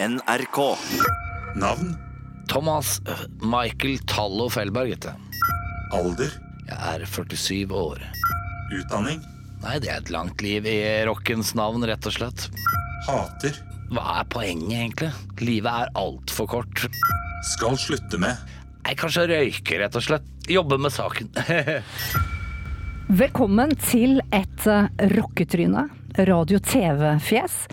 NRK. Navn, Thomas øh, Michael Tallo Fellberg heter jeg. alder, Jeg er 47 år. utdanning, Nei, det er et langt liv i rockens navn, rett og slett. hater, Hva er poenget, egentlig? Livet er altfor kort. skal slutte med, Nei, kanskje røyke, rett og slett. Jobbe med saken. Velkommen til et eh, rocketryne, radio-TV-fjes.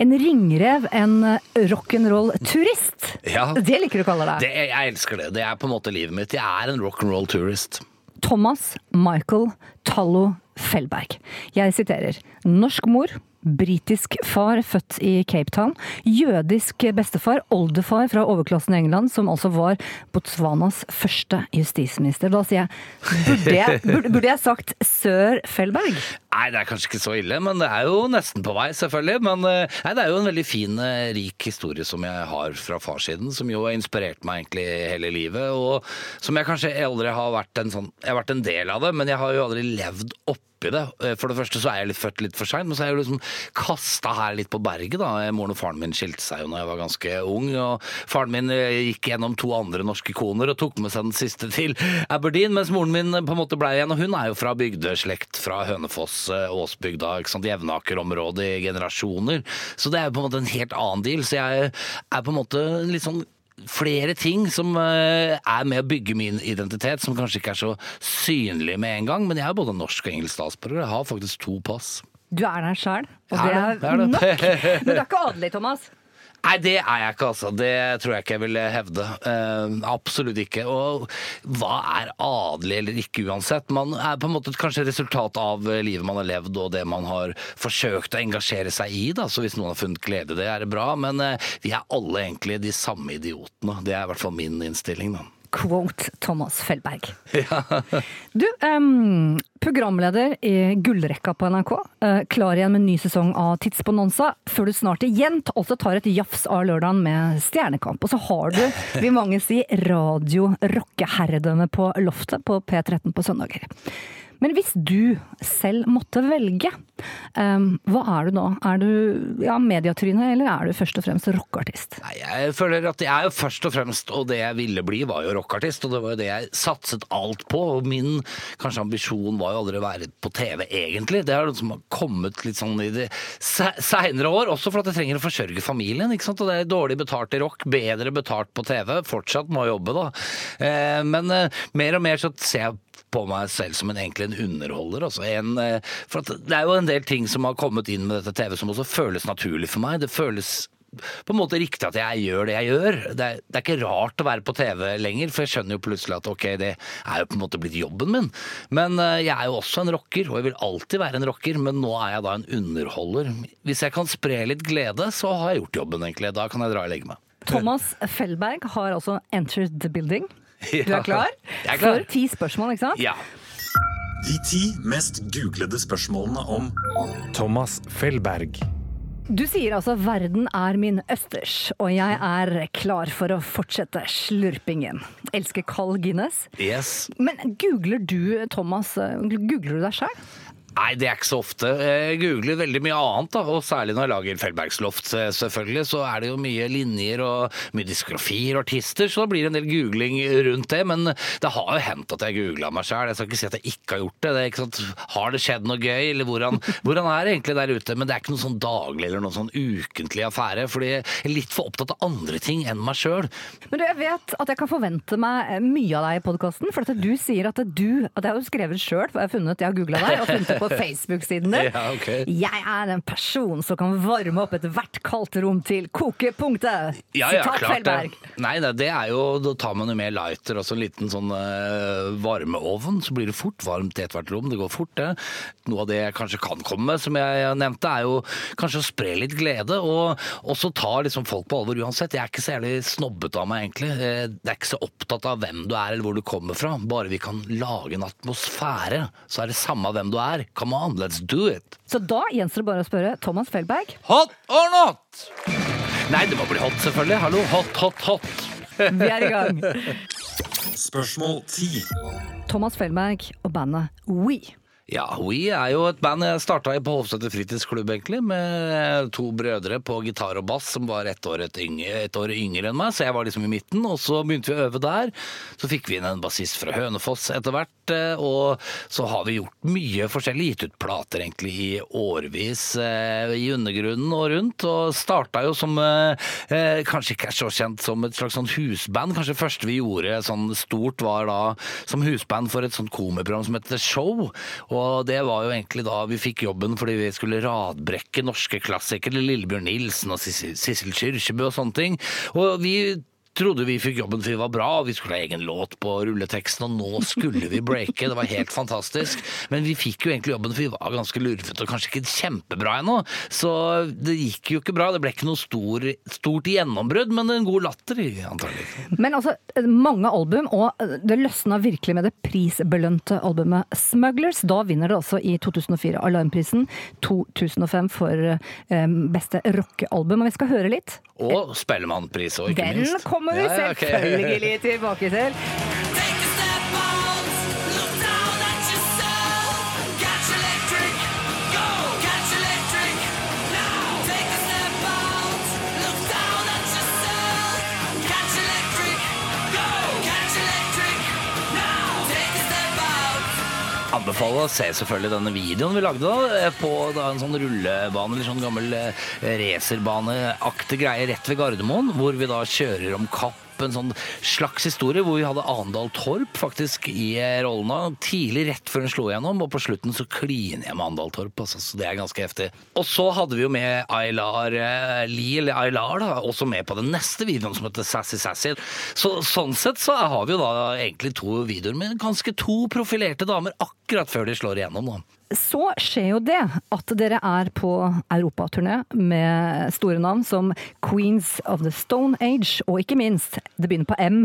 En ringrev, en eh, rock'n'roll-turist. Ja. Det liker du å kalle deg. Det, jeg elsker det. Det er på en måte livet mitt. Jeg er en rock'n'roll-turist. Thomas Michael Tallo Fellberg. Jeg siterer. Norsk mor. Britisk far, født i Cape Town. Jødisk bestefar, oldefar fra overklassen i England, som altså var Botswanas første justisminister. Da sier jeg Burde jeg, burde, burde jeg sagt sør Fellberg? Nei, det er kanskje ikke så ille, men det er jo nesten på vei, selvfølgelig. Men eh, nei, det er jo en veldig fin, eh, rik historie som jeg har fra farssiden, som jo har inspirert meg egentlig hele livet, og som jeg kanskje aldri har vært en sånn Jeg har vært en del av det, men jeg har jo aldri levd oppi det. Eh, For det første så er jeg litt født litt for seint, men så er jeg jo liksom kasta her litt på berget, da. Moren og faren min skilte seg jo da jeg var ganske ung, og faren min eh, gikk gjennom to andre norske koner og tok med seg den siste til Aberdeen, mens moren min på en måte ble igjen, og hun er jo fra bygdeslekt fra Hønefoss, eh, Åsbygda, ikke sant, Jevnaker-området i generasjoner. Så det er jo på en måte en helt annen deal. Så jeg er på en måte litt sånn flere ting som eh, er med å bygge min identitet, som kanskje ikke er så synlig med en gang. Men jeg er både norsk og engelsk statsborger. Jeg har faktisk to pass. Du er der sjøl, og det er, det, er nok. Men du er ikke adelig, Thomas. Nei, det er jeg ikke, altså. Det tror jeg ikke jeg vil hevde. Uh, absolutt ikke. Og hva er adelig eller ikke uansett? Man er på en måte kanskje et resultat av livet man har levd og det man har forsøkt å engasjere seg i. Da. Så hvis noen har funnet glede i det, er det bra. Men uh, vi er alle egentlig de samme idiotene. Det er i hvert fall min innstilling, da. Quote Thomas Fellberg. Du, um, programleder i Gullrekka på NRK. Uh, klar igjen med en ny sesong av Tidsbonanza, før du snart igjen altså tar et jafs av lørdagen med Stjernekamp. Og så har du, vil mange si, radio-rockeherredømme på loftet på P13 på søndager. Men hvis du selv måtte velge, em, hva er du da? Er du ja, mediatryne, eller er du først og fremst rockeartist? Nei, jeg føler at jeg er jo først og fremst, og det jeg ville bli, var jo rockeartist. Og det var jo det jeg satset alt på. Og min kanskje ambisjon var jo aldri å være på TV, egentlig. Det er noe som har kommet litt sånn i de se- seinere år. Også for at jeg trenger å forsørge familien. ikke sant? Og det er dårlig betalt i rock, bedre betalt på TV. Fortsatt må jobbe, da. Eh, men eh, mer og mer så ser jeg på meg selv som en, egentlig en underholder. Altså en, eh, for det er jo en del ting som har kommet inn med dette TV som også føles naturlig for meg. Det føles på en måte riktig at jeg gjør det jeg gjør. Det er, det er ikke rart å være på TV lenger, for jeg skjønner jo plutselig at ok, det er jo på en måte blitt jobben min. Men eh, jeg er jo også en rocker, og jeg vil alltid være en rocker, men nå er jeg da en underholder. Hvis jeg kan spre litt glede, så har jeg gjort jobben, egentlig. Da kan jeg dra og legge meg. Thomas Fellberg har altså entered the building. Du er klar? Jeg er klar. For ti spørsmål, ikke sant? Ja. de ti mest googlede spørsmålene om Thomas Fellberg. Du sier altså 'verden er min østers', og jeg er klar for å fortsette slurpingen. Elsker kald Guinness. Yes. Men googler du, Thomas, googler du deg sjøl? Nei, det er ikke så ofte. Jeg googler veldig mye annet, da, og særlig når jeg lager Feldbergsloft, eh, selvfølgelig, så er det jo mye linjer og mye diskografier og artister, så da blir det en del googling rundt det. Men det har jo hendt at jeg googla meg sjøl. Jeg skal ikke si at jeg ikke har gjort det. det ikke sant? Har det skjedd noe gøy, eller hvordan, hvordan er det egentlig der ute? Men det er ikke noe sånn daglig eller noe sånn ukentlig affære, fordi jeg er litt for opptatt av andre ting enn meg sjøl. Men du, jeg vet at jeg kan forvente meg mye av deg i podkasten, for at du sier at du at Jeg har jo skrevet sjøl, for jeg har funnet jeg har googla deg, og funnet på Facebook-siden din. Ja, okay. Jeg er en person som kan varme opp ethvert kaldt rom til kokepunktet. Ja, ja, Sitat Fellberg. Nei, nei, det er jo Da tar man jo med lighter og så en liten sånn uh, varmeovn, så blir det fort varmt i ethvert rom. Det går fort, det. Noe av det jeg kanskje kan komme med, som jeg nevnte, er jo kanskje å spre litt glede, og også ta liksom folk på alvor uansett. Jeg er ikke så jævlig snobbete av meg, egentlig. Eh, Jeg er ikke så opptatt av hvem du er eller hvor du kommer fra. Bare vi kan lage en atmosfære, så er det samme hvem du er. Come on, let's do it. Så da gjenstår det bare å spørre Thomas Felberg. Hot or not? Nei, det må bli hot, selvfølgelig. Hallo. Hot, hot, hot. Vi er i gang. Spørsmål 10. Thomas Felberg og bandet We. Ja, We er jo et band jeg starta i på Hovseter fritidsklubb, egentlig, med to brødre på gitar og bass som var ett år, et et år yngre enn meg, så jeg var liksom i midten. Og så begynte vi å øve der. Så fikk vi inn en bassist fra Hønefoss etter hvert, eh, og så har vi gjort mye forskjellig. Gitt ut plater egentlig i årevis eh, i undergrunnen og rundt, og starta jo som eh, Kanskje ikke er så kjent som et slags sånn husband. Kanskje det første vi gjorde sånn stort var da som husband for et sånt komiprogram som heter Show. Og det var jo egentlig da vi fikk jobben fordi vi skulle radbrekke norske klassikere. Lillebjørn Nilsen og Sissel Kyrkjebø og sånne ting. Og vi trodde vi fikk jobben for vi var bra, og vi skulle ha egen låt på rulleteksten, og nå skulle vi breake. Det var helt fantastisk. Men vi fikk jo egentlig jobben for vi var ganske lurvete og kanskje ikke kjempebra ennå. Så det gikk jo ikke bra. Det ble ikke noe stor, stort gjennombrudd, men en god latter, antagelig. Men altså, mange album, og det løsna virkelig med det prisbelønte albumet Smugglers. Da vinner det også i 2004 Alarmprisen 2005 for eh, beste rockealbum. Og vi skal høre litt. Og Spellemannpris og ikke Den minst. Kommer vi selvfølgelig tilbake til. Out. Anbefaler å se selvfølgelig denne videoen vi lagde da, eh, på da, en sånn rullebane, eller sånn gammel eh, racerbaneaktig greie rett ved Gardermoen, hvor vi da kjører om kapp en sånn slags historie hvor vi hadde Andal Torp faktisk i rollene. Tidlig rett før hun slo igjennom, og på slutten så kliner jeg med Andal Torp. Altså, så det er ganske heftig. Og så hadde vi jo med Aylar eh, Aylar, da, også med på den neste videoen som heter Sassy Sassy. Så sånn sett så har vi jo da egentlig to videoer med ganske to profilerte damer akkurat før de slår igjennom. da. Så skjer jo det at dere er på europaturné med store navn som Queens of the Stone Age, og ikke minst, det begynner på M.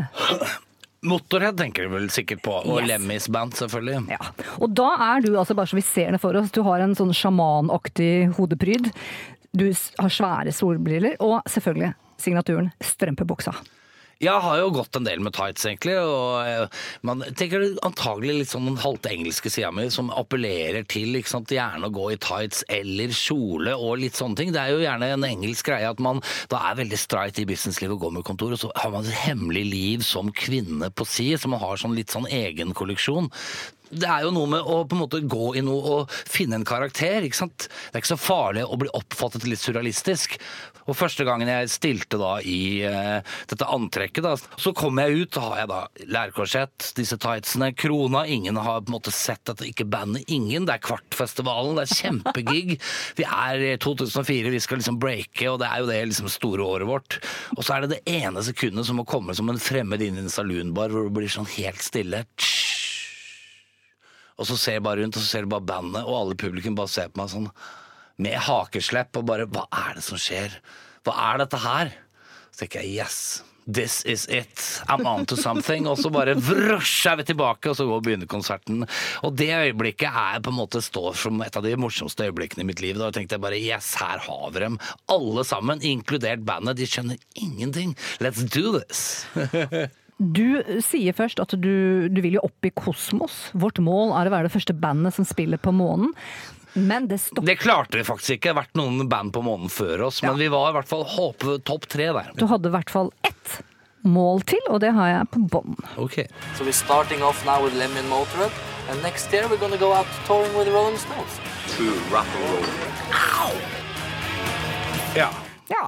Motorhead tenker du vel sikkert på, og Yes. Lemmys band selvfølgelig. Ja. Og da er du, altså bare så vi ser det for oss, du har en sånn sjamanaktig hodepryd. Du har svære solbriller, og selvfølgelig signaturen strømpebuksa. Jeg har jo gått en del med tights, egentlig. Og eh, man tenker antagelig litt sånn den halte engelske sida mi som appellerer til ikke sant, gjerne å gå i tights eller kjole og litt sånne ting. Det er jo gjerne en engelsk greie at man da er veldig streit i businesslivet og går med kontor, og så har man et hemmelig liv som kvinne på si, så man har sånn litt sånn egen kolleksjon. Det er jo noe med å på en måte gå i noe og finne en karakter. ikke sant? Det er ikke så farlig å bli oppfattet litt surrealistisk. Og første gangen jeg stilte da i uh, dette antrekket, da, så kom jeg ut, da har jeg da lærkorsett, disse tightsene, krona. Ingen har på en måte sett at ikke bandet Ingen. Det er Kvartfestivalen, det er kjempegig. Vi er i 2004, vi skal liksom breake, og det er jo det liksom store året vårt. Og så er det det ene sekundet som må komme som en fremmed inn i en saloonbar hvor det blir sånn helt stille. Og så ser jeg bare rundt, og så ser du bare bandet, og alle publikum bare ser på meg sånn med hakeslepp og bare Hva er det som skjer? Hva er dette her? Så tenker jeg yes. This is it. I'm on to something. Og så bare vrøsj er vi tilbake, og så går begynner konserten. Og det øyeblikket er på en måte står som et av de morsomste øyeblikkene i mitt liv. Da tenkte jeg bare yes, her har vi dem. Alle sammen, inkludert bandet. De skjønner ingenting. Let's do this. Du sier først at du, du vil jo opp i kosmos. Vårt mål er å være det første bandet som spiller på månen. Men det stoppet. Det klarte vi faktisk ikke. Det har vært noen band på månen før oss, men vi var i hvert fall håpe topp tre der. Du hadde i hvert fall ett mål til, og det har jeg på bånn. Okay. So we're starting off now with Lemmy Motorhead, and next year we're gonna go out touring with Rolling Stones. Ja. Ja,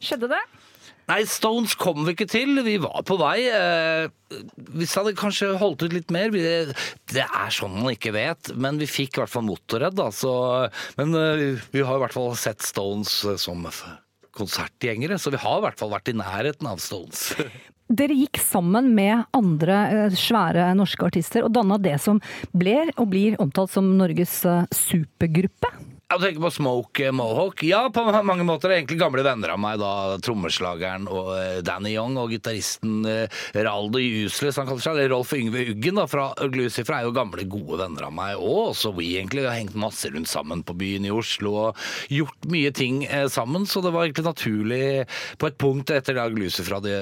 skjedde det? Nei, Stones kom vi ikke til. Vi var på vei. Eh, hvis hadde kanskje holdt ut litt mer vi, Det er sånn man ikke vet, men vi fikk i hvert fall Motorhead, da. Så, men eh, vi har i hvert fall sett Stones eh, som konsertgjengere, så vi har i hvert fall vært i nærheten av Stones. Dere gikk sammen med andre eh, svære norske artister og danna det som ble og blir omtalt som Norges eh, supergruppe. Jeg tenker på Smoke Mohawk. Ja, på mange måter er egentlig gamle venner av meg. da Trommeslageren og eh, Danny Young og gitaristen eh, Raldo Useless, han kaller seg, eller Rolf Yngve Uggen da, fra Glucifer, er jo gamle, gode venner av meg. Og også we, egentlig. Har hengt masse rundt sammen på byen i Oslo og gjort mye ting eh, sammen, så det var egentlig naturlig på et punkt etter da Glucifer hadde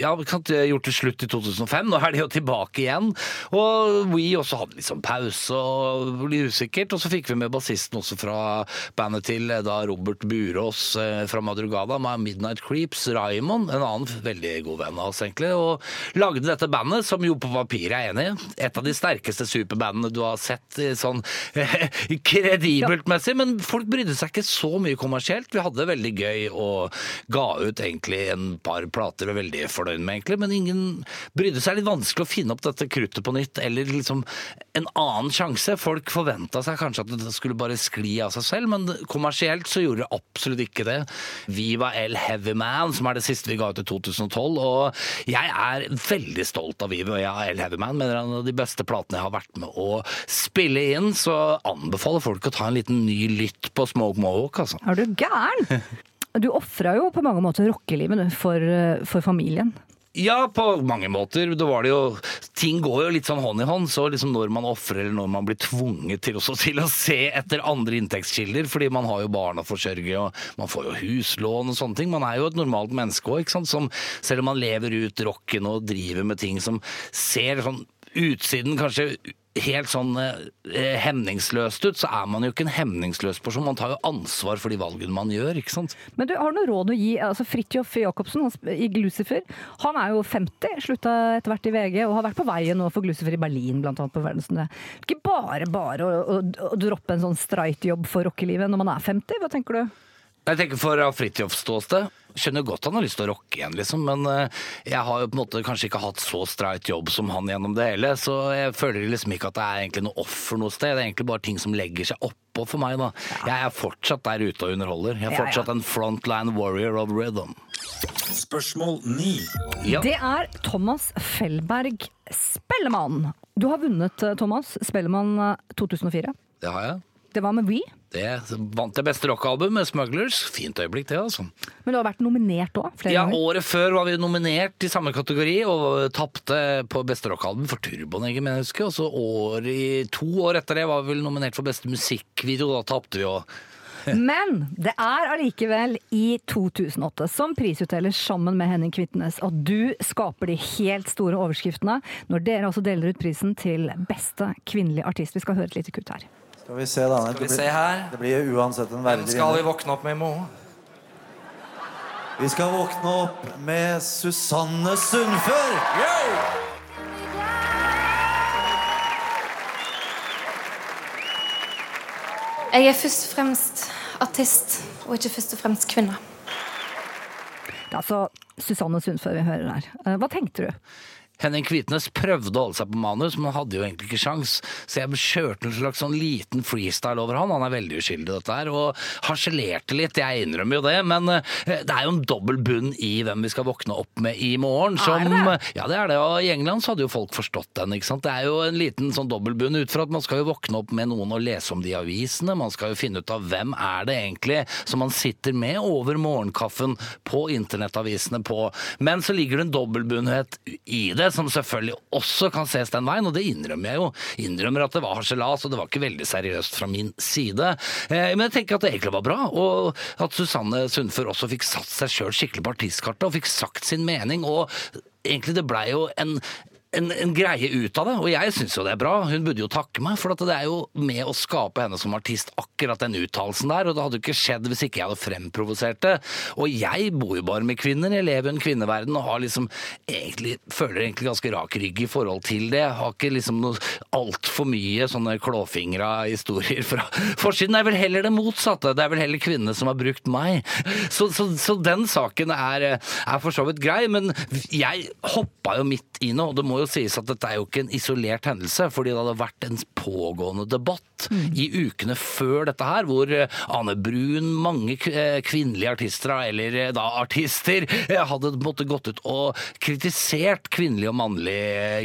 ja, vi kan gjort det slutt i 2005. Nå er de jo tilbake igjen. Og we også hadde litt sånn pause og ble usikkert. Og så fikk vi med bassisten også fra bandet til eh, da Robert Burås eh, fra Madrugada med Midnight Creeps, Raymond, en annen veldig god venn av oss egentlig, og lagde dette bandet, som jo på papiret er enig i. Et av de sterkeste superbandene du har sett sånn kredibelt messig, men folk brydde seg ikke så mye kommersielt. Vi hadde det veldig gøy og ga ut egentlig en par plater vi er veldig fornøyd med, egentlig, men ingen brydde seg. Litt vanskelig å finne opp dette kruttet på nytt, eller liksom en annen sjanse. Folk forventa seg kanskje at det skulle bare skli av seg selv, men kommersielt så gjorde det absolutt ikke det. Viva El Heavy Man, som er det siste vi ga ut i 2012, og jeg er veldig stolt av Viva El Heavy Man, mener en av de beste platene jeg har vært med å spille inn, så anbefaler folk å ta en liten ny lytt på Smoke Mohawk, altså. Er du gæren? Du ofra jo på mange måter rockelivet for, eh, for familien. Ja, på mange måter. Det det jo, ting går jo litt sånn hånd i hånd. Så liksom når man ofrer, eller når man blir tvunget til, til å se etter andre inntektskilder, fordi man har jo barn å forsørge, og man får jo huslån og sånne ting. Man er jo et normalt menneske òg. Som, selv om man lever ut rocken og driver med ting som ser sånn utsiden kanskje helt sånn eh, hemningsløst ut, så er man jo ikke en hemningsløs person. Man tar jo ansvar for de valgene man gjør, ikke sant. Men du, har noe råd å gi? Altså Fridtjof Jacobsen i Glucifer, han er jo 50, slutta etter hvert i VG, og har vært på veien nå for Glucifer i Berlin, blant annet på verdensturné. Ikke bare bare å, å, å droppe en sånn streit-jobb for rockelivet når man er 50, hva tenker du? Jeg tenker Fra Fridtjofs ståsted skjønner godt han har lyst til å rocke igjen, liksom, men eh, jeg har jo på en måte kanskje ikke hatt så streit jobb som han gjennom det hele, så jeg føler liksom ikke at det er egentlig noe offer noe sted. Det er egentlig bare ting som legger seg oppå for meg, da. Jeg er fortsatt der ute og underholder. Jeg er Ja, ja. fortsatt en frontline warrior of rhythm. Spørsmål 9. Ja. Det er Thomas Fellberg Spellemann. Du har vunnet, eh, Thomas, Spellemann eh, 2004. Det har jeg. Det var med We, Det vant det beste rockealbum med Smugglers. Fint øyeblikk, det, altså. men du har vært nominert òg, flere Ja, ganger. Året før var vi nominert i samme kategori og tapte på beste rockealbum for Turboneger, mener jeg husker. Og så år i, to år etter det var vi vel nominert for beste musikkvideo. Da tapte vi òg. Men det er allikevel i 2008 som prisutdeler sammen med Henning Kvitnes at du skaper de helt store overskriftene når dere altså deler ut prisen til beste kvinnelige artist. Vi skal høre et lite kutt her. Skal vi se, da. Skal vi se her. det blir uansett en verdig Hvem skal vi våkne opp med i morgen? Vi skal våkne opp med Susanne Sundfør! Jeg er først og fremst artist, og ikke først og fremst kvinne. Det er altså Susanne Sundfør vi hører her. Eh, Hva tenkte du? Henning Kvitnes prøvde å holde seg på manus, men han hadde jo egentlig ikke sjans. Så jeg kjørte en slags sånn liten freestyle over han. Han er veldig uskyldig dette her, og harselerte litt. Jeg innrømmer jo det, men eh, det er jo en dobbel bunn i hvem vi skal våkne opp med i morgen. Som, det? Ja, det er det. Og i England så hadde jo folk forstått den, ikke sant. Det er jo en liten sånn dobbel bunn ut fra at man skal jo våkne opp med noen og lese om de avisene. Man skal jo finne ut av hvem er det egentlig som man sitter med over morgenkaffen på internettavisene på. Men så ligger det en dobbeltbunnhet i det, som selvfølgelig også kan ses den veien, og det innrømmer jeg jo. Innrømmer at det var harselas, og det var ikke veldig seriøst fra min side. Eh, men jeg tenker at det egentlig var bra, og at Susanne Sundfør også fikk satt seg sjøl skikkelig på artistkartet, og fikk sagt sin mening, og egentlig det blei jo en en, en greie ut av det, og jeg syns jo det er bra. Hun burde jo takke meg, for at det er jo med å skape henne som artist akkurat den uttalelsen der, og det hadde jo ikke skjedd hvis ikke jeg hadde fremprovosert det. Og jeg bor jo bare med kvinner, jeg lever i en kvinneverden og har liksom egentlig, føler egentlig ganske rak rygg i forhold til det. Jeg har ikke liksom noe altfor mye sånne klåfingra historier fra forsiden. Det er vel heller det motsatte. Det er vel heller kvinnene som har brukt meg. Så, så, så den saken er, er for så vidt grei, men jeg hoppa jo midt i noe, og det må jo sies at dette er jo ikke en isolert hendelse, fordi det hadde vært en pågående debatt i ukene før dette her, hvor eh, Ane Brun, mange eh, kvinnelige artister, eller eh, da artister, hadde måte gått ut og kritisert kvinnelig og mannlig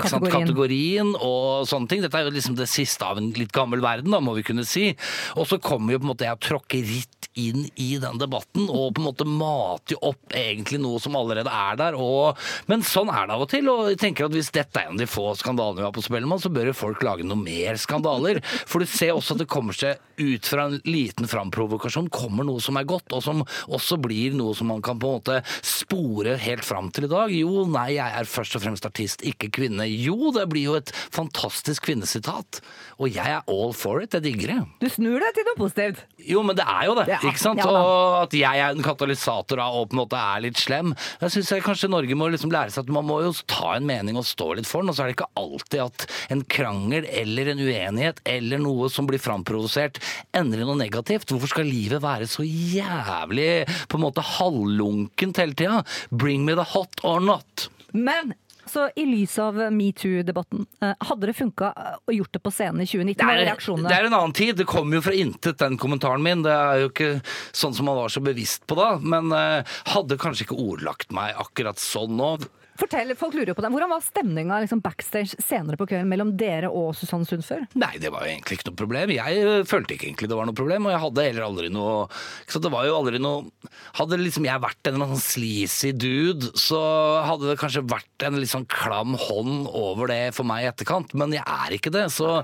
Kategorien. kategorien og sånne ting. Dette er jo liksom det siste av en litt gammel verden, da, må vi kunne si. Og så kommer jo på en måte jeg å tråkke ritt inn i den debatten, og på en måte mater opp egentlig noe som allerede er der. Og, men sånn er det av og til, og jeg tenker at hvis dette er en av de få skandalene vi har på Spellemann, så bør jo folk lage noe mer skandaler. For du ser også at det kommer seg ut fra en liten framprovokasjon, kommer noe som er godt, og som også blir noe som man kan på en måte spore helt fram til i dag. Jo, nei, jeg er først og fremst artist, ikke kvinne. Jo, det blir jo et fantastisk kvinnesitat. Og jeg er all for it, jeg digger det. Du snur deg til noe positivt. Jo, men det er jo det, Ja, ikke sant? og at jeg er en katalysator av, og på en måte er litt slem. Jeg syns kanskje Norge må liksom lære seg at man må jo ta en mening og stå litt for den, og så er det ikke alltid at en krangel eller en uenighet eller noe som blir framprovosert, ender i noe negativt. Hvorfor skal livet være så jævlig på en måte halvlunkent hele tida? Bring me the hot or not. Men så i lys av metoo-debatten, eh, hadde det funka og å gjort det på scenen i 2019? Det er det er en annen tid. Det kommer jo fra intet, den kommentaren min. Det er jo ikke sånn som man var så bevisst på da. Men eh, hadde kanskje ikke ordlagt meg akkurat sånn nå. Fortell, folk lurer på deg Hvordan var stemninga liksom backstage senere på kvelden mellom dere og Susanne Sundfør? Nei, det var jo egentlig ikke noe problem. Jeg øh, følte ikke egentlig det var noe problem, og jeg hadde heller aldri noe Så det var jo aldri noe Hadde liksom jeg vært en eller sleazy dude, så hadde det kanskje vært en litt sånn klam hånd over det for meg i etterkant, men jeg er ikke det, så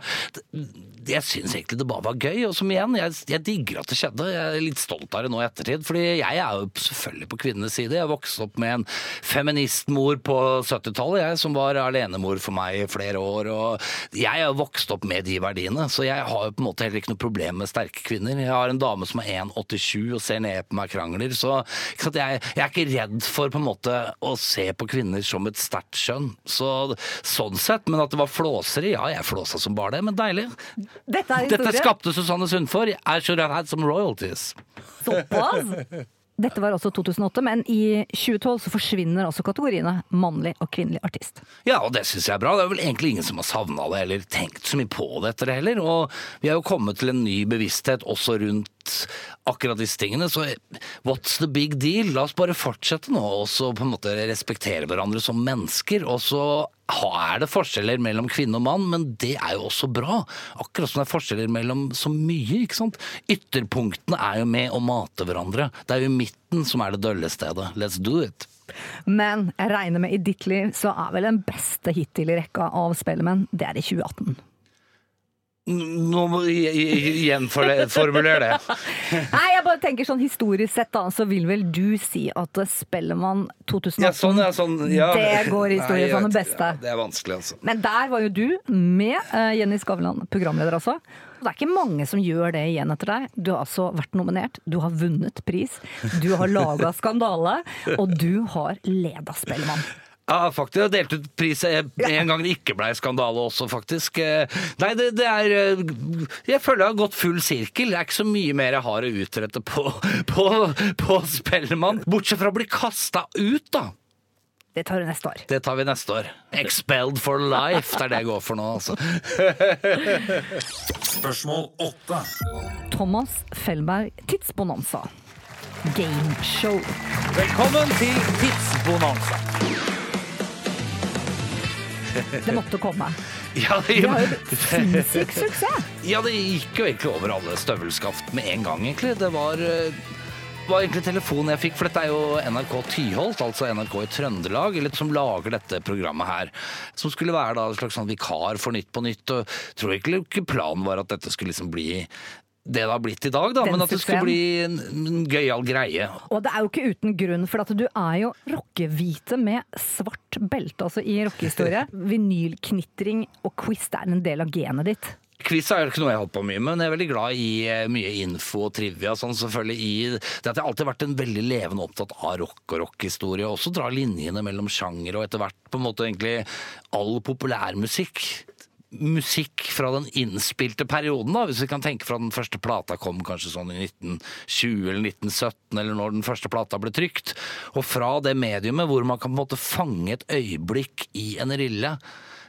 jeg syns egentlig det bare var gøy. Og som igjen, jeg, jeg digger at det skjedde. Jeg er litt stolt av det nå i ettertid, fordi jeg er jo selvfølgelig på kvinnenes side. Jeg vokste opp med en feministmor på 70-tallet, jeg, som var alenemor for meg i flere år. Og jeg jo vokst opp med de verdiene, så jeg har jo på en måte heller ikke noe problem med sterke kvinner. Jeg har en dame som er 1,87 og ser ned på meg krangler, så jeg, jeg er ikke redd for på en måte å se på kvinner som et sterkt skjønn. Så, sånn sett, men at det var flåseri, ja, jeg flåsa som bare det, men deilig. Dette er Dette skapte Susanne Sundfør. I should have had some royalties. Såpass! Dette var også 2008, men i 2012 så forsvinner også kategoriene mannlig og kvinnelig artist. Ja, og det syns jeg er bra. Det er vel egentlig ingen som har savna det eller tenkt så mye på det etter det heller. Og vi har jo kommet til en ny bevissthet også rundt akkurat disse tingene. Så what's the big deal? La oss bare fortsette nå og så på en måte respektere hverandre som mennesker. Og så er det forskjeller mellom kvinne og mann, men det er jo også bra. Akkurat som det er forskjeller mellom så mye, ikke sant. Ytterpunktene er jo med å mate hverandre. Det er jo midten som er det dølle stedet. Let's do it. Men jeg regner med i ditt liv så er vel den beste hittil i rekka av Spellemann, det er i 2018. Nå må du gjenformulere det. Nei, jeg bare tenker sånn historisk sett da, så vil vel du si at Spellemann 2018, Ja, sånn, ja, sånn, ja. det går i historien Nei, som det beste. Det er vanskelig, altså. Men der var jo du med eh, Jenny Skavlan, programleder altså. Det er ikke mange som gjør det igjen etter deg. Du har altså vært nominert, du har vunnet pris, du har laga skandale, og du har leda Spellemann. Ja, faktisk. Jeg delte ut pris en gang det ikke ble skandale også, faktisk. Eh, Nei, det, det er eh, Jeg føler jeg har gått full sirkel. Det er ikke så mye mer jeg har å utrette på, på, på Spellemann. Bortsett fra å bli kasta ut, da. Det tar du neste år. Det tar vi neste år. Expelled for life, det er det jeg går for nå, altså. Spørsmål 8. Thomas Fellberg, Tidsbonanza. Gameshow. Velkommen til Tidsbonanza. Det måtte komme. Ja, Vi har jo sinnssyk suksess. Ja, det gikk jo egentlig over alle støvelskaft med en gang, egentlig. Det var, eh, var egentlig telefonen jeg fikk, for dette er jo NRK Tyholt, altså NRK i Trøndelag, eller som lager dette programmet her. Som skulle være da en slags sånn vikar for Nytt på Nytt. Og tror egentlig ikke planen var at dette skulle liksom bli det det har blitt i dag, da, Den men at det skulle bli en, en gøyal greie. Og det er jo ikke uten grunn, for at du er jo rockehvite med svart belte altså i rockehistorie. Vinylknitring og quiz det er en del av genet ditt. Quiz er jo ikke noe jeg holdt på mye med, men jeg er veldig glad i eh, mye info og trivia. Sånn selvfølgelig i det at jeg alltid har vært en veldig levende opptatt av rock og rockhistorie. og Også dra linjene mellom sjanger og etter hvert på en måte egentlig all populærmusikk. Musikk fra den innspilte perioden, da, hvis vi kan tenke fra den første plata kom kanskje sånn i 1920 eller 1917, eller når den første plata ble trykt. Og fra det mediumet hvor man kan på en måte fange et øyeblikk i en rille.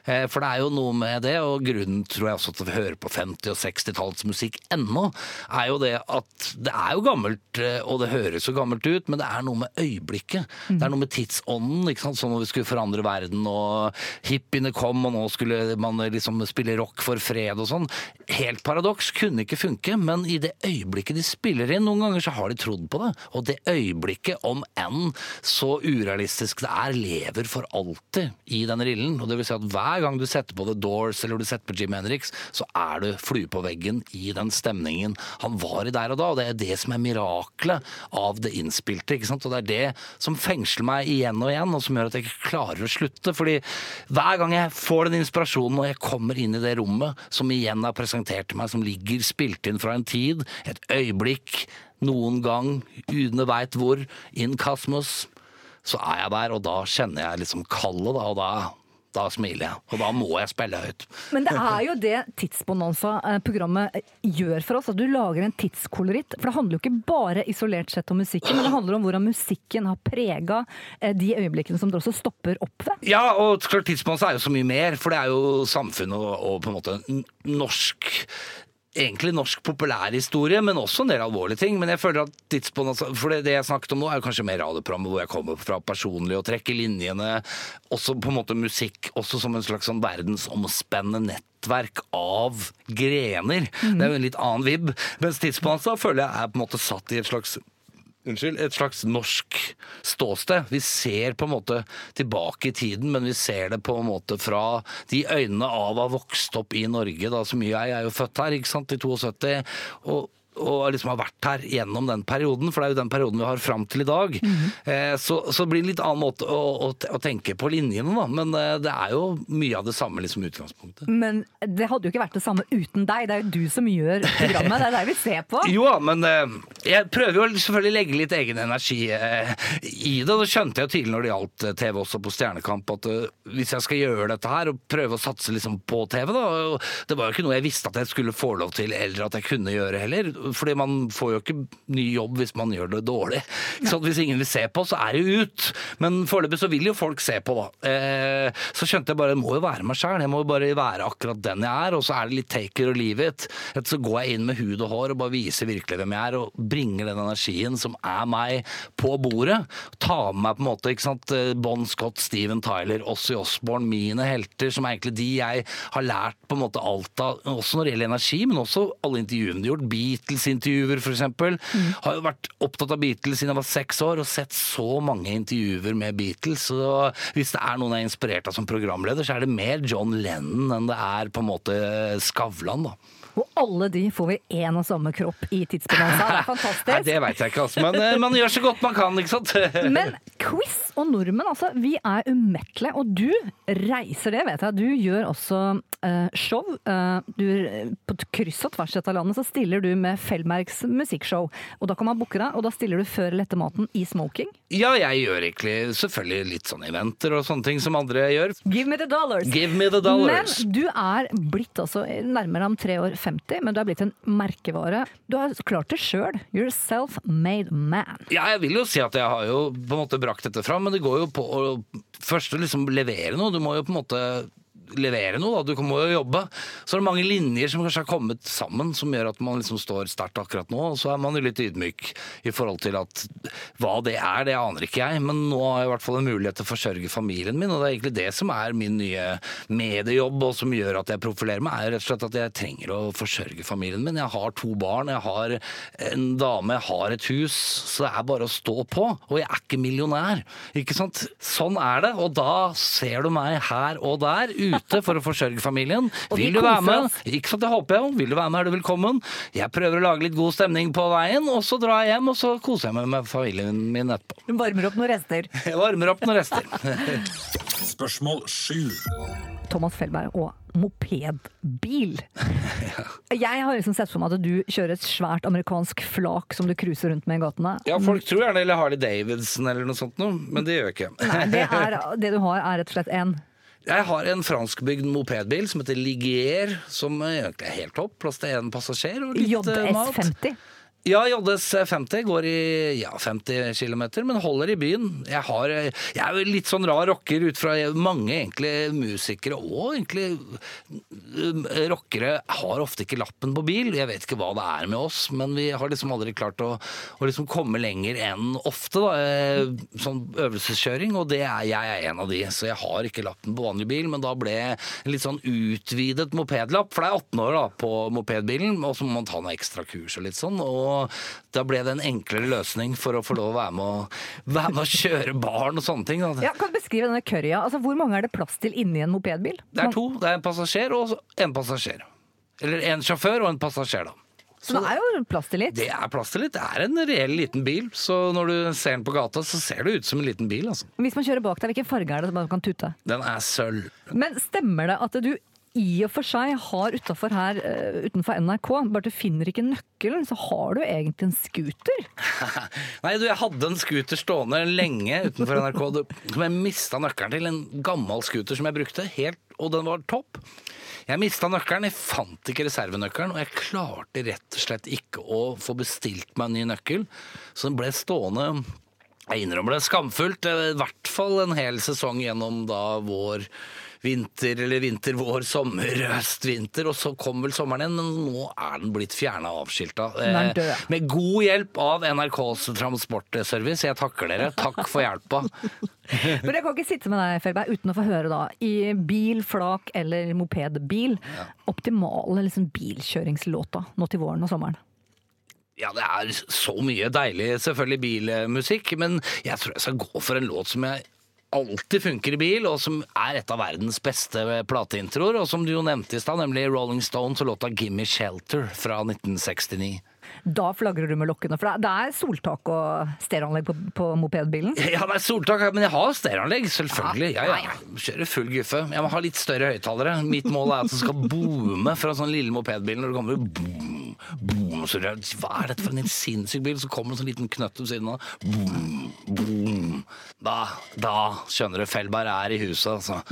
Eh, For det er jo noe med det, og grunnen tror jeg også til at vi hører på 50- og 60-tallsmusikk ennå, er jo det at det er jo gammelt, eh, og det høres jo gammelt ut, men det er noe med øyeblikket. Det er noe med tidsånden, ikke sant? sånn når vi skulle forandre verden, og hippiene kom, og nå skulle man liksom spille rock for fred og sånn. Helt paradoks, kunne ikke funke, men i det øyeblikket de spiller inn, noen ganger så har de trodd på det, og det øyeblikket, om enn så urealistisk det er, lever for alltid i den rillen. Og det vil si at hver gang du setter på The Doors eller du setter på Jim Henriks, så er du flue på veggen i den stemningen han var i der og da. Og det er det som er miraklet av det innspilte. ikke sant? Og det er det som fengsler meg igjen og igjen, og som gjør at jeg ikke klarer å slutte. fordi hver gang jeg får den inspirasjonen og jeg kommer inn i det rommet som igjen er presentert til meg, som ligger spilt inn fra en tid, et øyeblikk, noen gang, uten jeg veit hvor, in Cosmos, så er jeg der, og da kjenner jeg liksom kallet, da, og da, da smiler jeg. Og da må jeg spille høyt. Men det er jo det Tidsbonanza-programmet gjør for oss. At du lager en tidskoloritt. For det handler jo ikke bare isolert sett om musikken, men det handler om hvordan musikken har prega de øyeblikkene som det også stopper opp ved. Ja, og klart tidsmål er jo så mye mer, for det er jo samfunnet og, og på en måte norsk Egentlig norsk populærhistorie, men også en del alvorlige ting. Men jeg føler at tidsbånd, altså, for det, jeg snakket om nå, er kanskje mer radioprogrammet hvor jeg kommer fra personlig og trekker linjene. Også på en måte musikk også som en slags sånn verdensomspennende nettverk av grener. Det er jo en litt annen vibb. Mens tidsbånd så føler jeg er på en måte satt i et slags Unnskyld, et slags norsk ståsted. Vi ser på en måte tilbake i tiden, men vi ser det på en måte fra de øynene av å ha vokst opp i Norge, da, så mye jeg er jo født her, ikke sant, i 72, og og liksom har vært her gjennom den perioden, for det er jo den perioden vi har fram til i dag. eh, så, så det blir en litt annen måte å, å, å tenke på linjene, da. Men eh, det er jo mye av det samme liksom utgangspunktet. Men det hadde jo ikke vært det samme uten deg. Det er jo du som gjør programmet. Det er det vi ser på. Jo da, men eh, jeg prøver jo selvfølgelig å legge litt egen energi i det. Det skjønte jeg jo tidlig når det gjaldt TV også på Stjernekamp, at hvis jeg skal gjøre dette her og prøve å satse liksom på TV, da Det var jo ikke noe jeg visste at jeg skulle få lov til, eller at jeg kunne gjøre heller. Fordi man får jo ikke ny jobb hvis man gjør det dårlig. Så hvis ingen vil se på, så er det jo ut. Men foreløpig så vil jo folk se på, da. Eh, så skjønte jeg bare jeg må jo være meg sjæl. Jeg må jo bare være akkurat den jeg er, og så er det litt taker og leave it. Så går jeg inn med hud og hår og bare viser virkelig hvem jeg er, og bringer den energien som er meg, på bordet. Tar med meg på en måte ikke sant, eh, Bon Scott, Steven Tyler, Ossie Osborne, mine helter, som er egentlig de jeg har lært på en måte alt av, også når det gjelder energi, men også alle intervjuene de har gjort. Beatles-intervjuer, for eksempel. Har jo vært opptatt av Beatles siden jeg var seks år, og sett så mange intervjuer med Beatles. Så hvis det er noen jeg er inspirert av som programleder, så er det mer John Lennon enn det er på en måte Skavlan, da. Og alle de får vi én og samme kropp i Tidsbonanza. Det er Nei, fantastisk. det veit jeg ikke, altså. Men eh, man gjør så godt man kan, ikke sant? Men quiz og nordmenn, altså. Vi er umettelige. Og du reiser det, vet jeg. Du gjør også uh, show. Uh, du, på kryss og tvers av landet så stiller du med Fellmerks musikkshow. Og da kan man booke deg, og da stiller du før eller etter maten i smoking. Ja, jeg gjør egentlig selvfølgelig litt sånn eventer og sånne ting som andre gjør. Give me the dollars! Give me the dollars. Men du er blitt altså nærmere om tre år 50, men du er blitt en merkevare. Du har klart det sjøl. You're a self-made man. Ja, jeg vil jo si at jeg har jo på en måte brakt dette fram, men det går jo på å først liksom levere noe. Du må jo på en måte levere noe, da. Du må jo jobbe. Så er det mange linjer som kanskje har kommet sammen, som gjør at man liksom står sterkt akkurat nå. Og så er man jo litt ydmyk i forhold til at hva det er, det aner ikke jeg. Men nå har jeg i hvert fall en mulighet til å forsørge familien min, og det er egentlig det som er min nye mediejobb, og som gjør at jeg profilerer meg, er rett og slett at jeg trenger å forsørge familien min. Jeg har to barn, jeg har en dame, jeg har et hus, så det er bare å stå på. Og jeg er ikke millionær, ikke sant. Sånn er det, og da ser du meg her og der, ute for å forsørge familien. Vil du være med? Ikke sant, det håper jeg jo. Vil du være med, er du velkommen. Jeg prøver å lage litt god stemning på veien, og så drar jeg hjem, og så koser jeg meg med familien min etterpå. Du varmer opp noen rester. Jeg varmer opp noen rester. Spørsmål sju. Thomas Felberg og mopedbil. Jeg har liksom sett for meg at du kjører et svært amerikansk flak som du cruiser rundt med i gatene. Ja, folk tror gjerne eller Harley Davidson eller noe sånt noe, men det gjør jeg ikke. Nei, det, er, det du har, er rett og slett en Jeg har en franskbygd mopedbil som heter Ligier, som egentlig er helt topp. Plass til én passasjer og litt eh, mat. JS50. Ja, JS 50 går i ja, 50 km, men holder i byen. Jeg, har, jeg er jo litt sånn rar rocker ut fra mange egentlig musikere og egentlig eh, rockere har ofte ikke lappen på bil. Jeg vet ikke hva det er med oss, men vi har liksom aldri klart å, å liksom komme lenger enn ofte. Da. eh, Sånn øvelseskjøring, og det er, jeg er en av de. Så jeg har ikke lappen på vanlig bil, men da ble litt sånn utvidet mopedlapp, for det er 18 år da på mopedbilen, og så må man ta noen ekstra kurs og litt sånn. og da ble det en enklere løsning for å få lov å være med å, være med å kjøre barn og sånne ting. Da. Ja, kan du beskrive denne currya? Altså, hvor mange er det plass til inni en mopedbil? Det er to. Det er en passasjer og en passasjer. Eller en sjåfør og en passasjer, da. Så det er jo plass til litt. Det er plass til litt. Det er en reell liten bil. Så når du ser den på gata, så ser det ut som en liten bil, altså. Hvis man kjører bak deg, hvilken farge er det man kan tute? Den er sølv. Men stemmer det at du i og for seg har utenfor her, eh, utenfor NRK, bare du finner ikke nøkkelen, så har du egentlig en scooter? Nei, du, jeg hadde en scooter stående lenge utenfor NRK du- som jeg mista nøkkelen til. En gammel scooter som jeg brukte, helt, og den var topp. Jeg mista nøkkelen, jeg fant ikke reservenøkkelen, og jeg klarte rett og slett ikke å få bestilt meg en ny nøkkel, så den ble stående jeg innrømmer det skamfullt, eh, i hvert fall en hel sesong gjennom da vår vinter, eller vinter, vår, sommer, høst, vinter, og så kom vel sommeren igjen, men nå er den blitt fjerna og avskilta. Eh, Med god hjelp av NRKs transportservice. Jeg takker dere. Takk for hjelpa. Men jeg kan ikke sitte med deg, Felberg, uten å få høre da, i bil, flak eller mopedbil, optimale liksom, bilkjøringslåta nå til våren og sommeren. Ja, det er så mye deilig, selvfølgelig, bilmusikk, men jeg tror jeg skal gå for en låt som jeg alltid funker i bil, og som er et av verdens beste plateintroer, og som du jo nevnte i stad, nemlig Rolling Stones og låta 'Gimme Shelter' fra 1969. Da flagrer du med lokkene, for det er- soltak og stereoanlegg på, på mopedbilen. Ja, det er soltak, men jeg har stereoanlegg, selvfølgelig. Ja, ja. Kjører full guffe. Jeg må ha litt større høyttalere. Mitt mål er at det skal boome fra sånn lille mopedbil når det kommer boom, boom. Så det, hva er dette for en sinnssyk bil? Så kommer det en sånn liten knøtt ved siden av. Boom, boom. Da, da skjønner du, Fellberg er i huset, altså.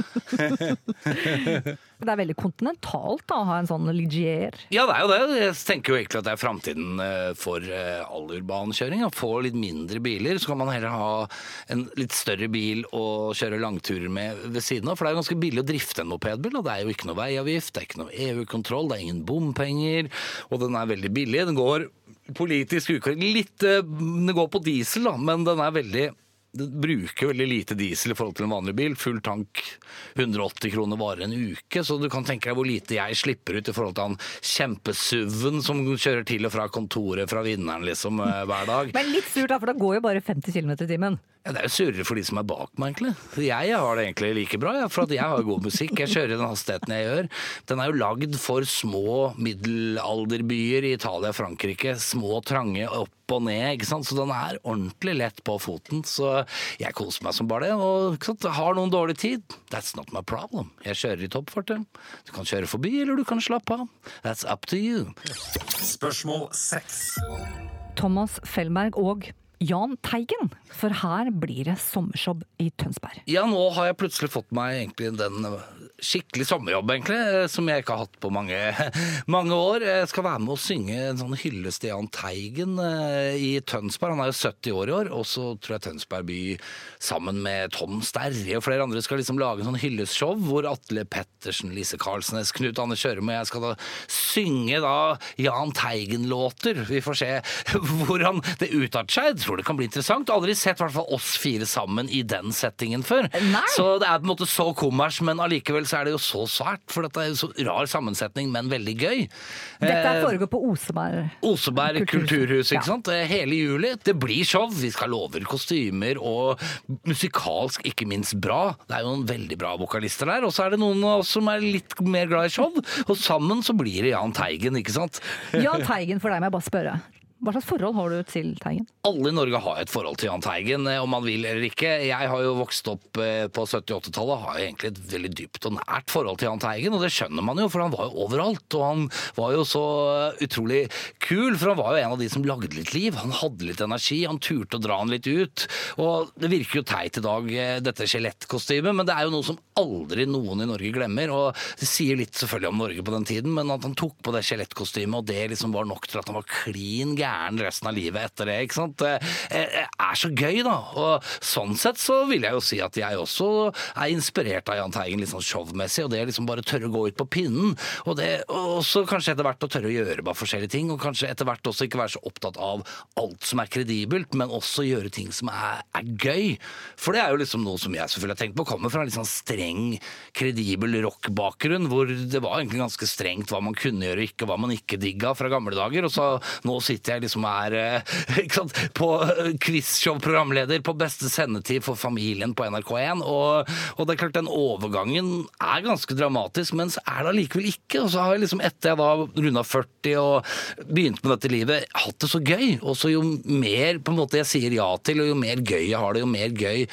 Det er veldig kontinentalt da, å ha en sånn Ligier. Ja, det er jo det. Jeg tenker jo egentlig at det er framtiden eh, for eh, all urbankjøring. Å få litt mindre biler, så kan man heller ha en litt større bil å kjøre langturer med ved siden av. For det er jo ganske billig å drifte en mopedbil, og det er jo ikke noe veiavgift, det er ikke noe EU-kontroll, det er ingen bompenger, og den er veldig billig. Den går politisk ukorrekt litt Den Det går på diesel, da, men den er veldig det bruker veldig lite diesel i forhold til en vanlig bil. Full tank 180 kroner varer en uke, så du kan tenke deg hvor lite jeg slipper ut i forhold til han kjempesuven som kjører til og fra kontoret fra vinneren liksom eh, hver dag. Men litt surt, da, for det går jo bare 50 km i timen. Ja, det er jo surere for de som er bak meg, egentlig. Jeg har det egentlig like bra, ja, for at jeg har god musikk. Jeg kjører i den hastigheten jeg gjør. Den er jo lagd for små middelalderbyer i Italia og Frankrike. Små, trange, opp og ned, ikke sant. Så den er ordentlig lett på foten. Så jeg koser meg som bare det. Og ikke sant? har noen dårlig tid, that's not my problem. Jeg kjører i toppfarten. Du kan kjøre forbi, eller du kan slappe av. That's up to you. Spørsmål 6. Thomas Fellberg og Jahn Teigen, for her blir det sommershow i Tønsberg. Ja, nå har jeg plutselig fått meg egentlig den skikkelig sommerjobb, egentlig, eh, som jeg ikke har hatt på mange, mange år. Jeg skal være med å synge en sånn hyllest til Jahn Teigen eh, i Tønsberg. Han er jo 70 år i år, og så tror jeg Tønsberg by sammen med Tom Sterre og flere andre skal liksom lage en sånn hyllestshow hvor Atle Pettersen, Lise Karlsnes, Knut Anne Kjørum og jeg skal da synge da Jahn Teigen-låter. Vi får se hvordan det utarter seg. Tror det kan bli interessant. Aldri sett i oss fire sammen i den settingen før. Nei. Så det er på en måte så kommers, men allikevel så er det jo så svært. For dette er jo så rar sammensetning, men veldig gøy. Dette er foregår på Oseberg. Oseberg Kulturhus. kulturhus, ikke Ja. sant? Eh, Hele juli. Det blir show. Vi skal love kostymer og musikalsk ikke minst bra. Det er jo noen veldig bra vokalister der. Og så er det noen av oss som er litt mer glad i show. Og sammen så blir det Jahn Teigen, ikke sant? Jahn Teigen, for deg må jeg bare spørre. Hva slags forhold har du til Teigen? Alle i Norge har et forhold til Jahn Teigen, eh, om man vil eller ikke. Jeg har jo vokst opp eh, på 70-80-tallet, har jo egentlig et veldig dypt og nært forhold til Jahn Teigen, og det skjønner man jo, for han var jo overalt. Og han var jo så utrolig kul, for han var jo en av de som lagde litt liv. Han hadde litt energi, han turte å dra han litt ut. Og det virker jo teit i dag, eh, dette skjelettkostymet, men det er jo noe som aldri noen i Norge glemmer. Og det sier litt selvfølgelig om Norge på den tiden, men at han tok på det skjelettkostymet, og det liksom var nok til at han var klin gæren gæren resten av livet etter det. ikke sant? Det eh, er så gøy, da. Og sånn sett så vil jeg jo si at jeg også er inspirert av Jahn Teigen litt sånn showmessig, og det liksom bare tørre å gå ut på pinnen. Og det og også kanskje etter hvert å tørre å gjøre bare forskjellige ting, og kanskje etter hvert også ikke være så opptatt av alt som er kredibelt, men også gjøre ting som er, er gøy. For det er jo liksom noe som jeg selvfølgelig har tenkt på, kommer fra en litt sånn streng, kredibel rockbakgrunn, hvor det var egentlig ganske strengt hva man kunne gjøre og ikke, hva man ikke digga fra gamle dager. Og så nå sitter jeg liksom her eh, ikke sant, på eh, quizshow-programleder på beste sendetid for familien på NRK1, og, og det er klart den overgangen er ganske dramatisk, men så er det allikevel ikke. Og så har jeg liksom etter jeg da runda 40 og begynte med dette livet, hatt det så gøy. Og så jo mer på en måte jeg sier ja til, og jo mer gøy jeg har det, jo mer gøy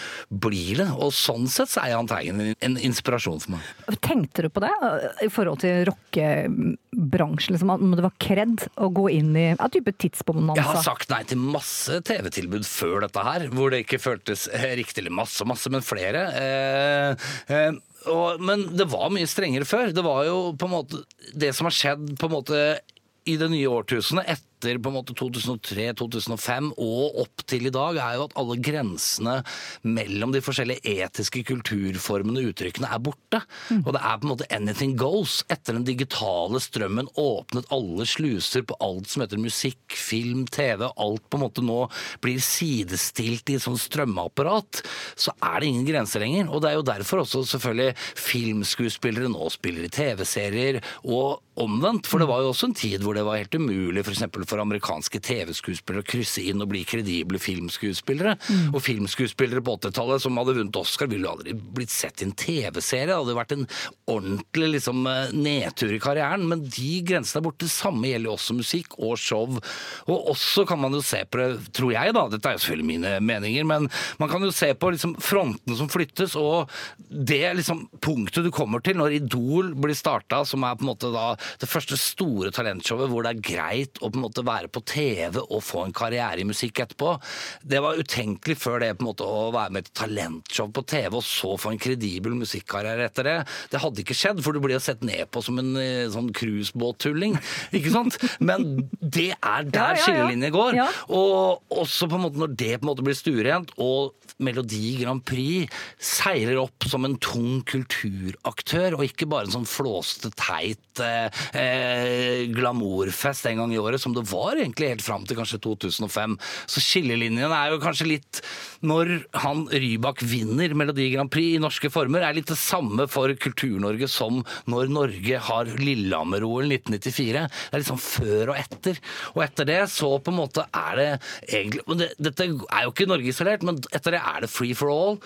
blir det. Og sånn sett så er Jahn Teigen en, inspirasjon for meg. Tenkte du på det eh, i forhold til rockebransjen? Liksom, om det var kred å gå inn i ja, type Jeg har sagt nei til masse TV-tilbud før dette her, hvor det ikke føltes eh, riktig, eller masse, masse, men flere. Eh, eh, og, men det var mye strengere før. Det var jo på en måte Det som har skjedd på en måte i det nye årtusenet, etter på en måte 2003-2005 og opp til i dag, er jo at alle grensene mellom de forskjellige etiske kulturformene og uttrykkene er borte. Og det er på en måte anything goes. Etter den digitale strømmen åpnet alle sluser på alt som heter musikk, film, TV. Alt på en måte nå blir sidestilt i et sånt strømmeapparat. Så er det ingen grenser lenger. Og det er jo derfor også selvfølgelig filmskuespillere nå spiller i TV-serier. og omvendt, for det var jo også en tid hvor det var helt umulig for, eksempel for amerikanske TV-skuespillere å krysse inn og bli kredible filmskuespillere. Og filmskuespillere på 80-tallet som hadde vunnet Oscar, ville jo aldri blitt sett i en TV-serie. Det hadde vært en ordentlig liksom, eh, nedtur i karrieren. Men de grensene er borte. Det samme gjelder jo også musikk og show. Og også kan man jo se på det, tror jeg da, dette er jo selvfølgelig mine meninger, men man kan jo se på liksom frontene som flyttes, og det liksom punktet du kommer til når Idol blir starta, som er på en måte da det første store talentshowet hvor det er greit å på en måte være på TV og få en karriere i musikk etterpå. Det var utenkelig før det på en måte å være med i et talentshow på TV og så få en kredibel musikkarriere etter det. Det hadde ikke skjedd, for du blir sett ned på som en eh, sånn cruisebåttulling. Ikke sant? Men det er der Ja, skillelinjen går. Ja. Og også på en måte når det på en måte blir stuerent, og Melodi Grand Prix seiler opp som en tung kulturaktør, og ikke bare en sånn flåste, teit eh, eh, glamourfest en gang i året, som det var egentlig helt fram til kanskje 2005. Så skillelinjen er jo kanskje litt Når han Rybak vinner Melodi Grand Prix i norske former, er litt det samme for Kultur-Norge som når Norge har Lillehammer-OL 1994. Det er sånn før og etter. Og etter det så på en måte er det egentlig det, Dette er jo ikke Norge isolert, men etter det er det free for all.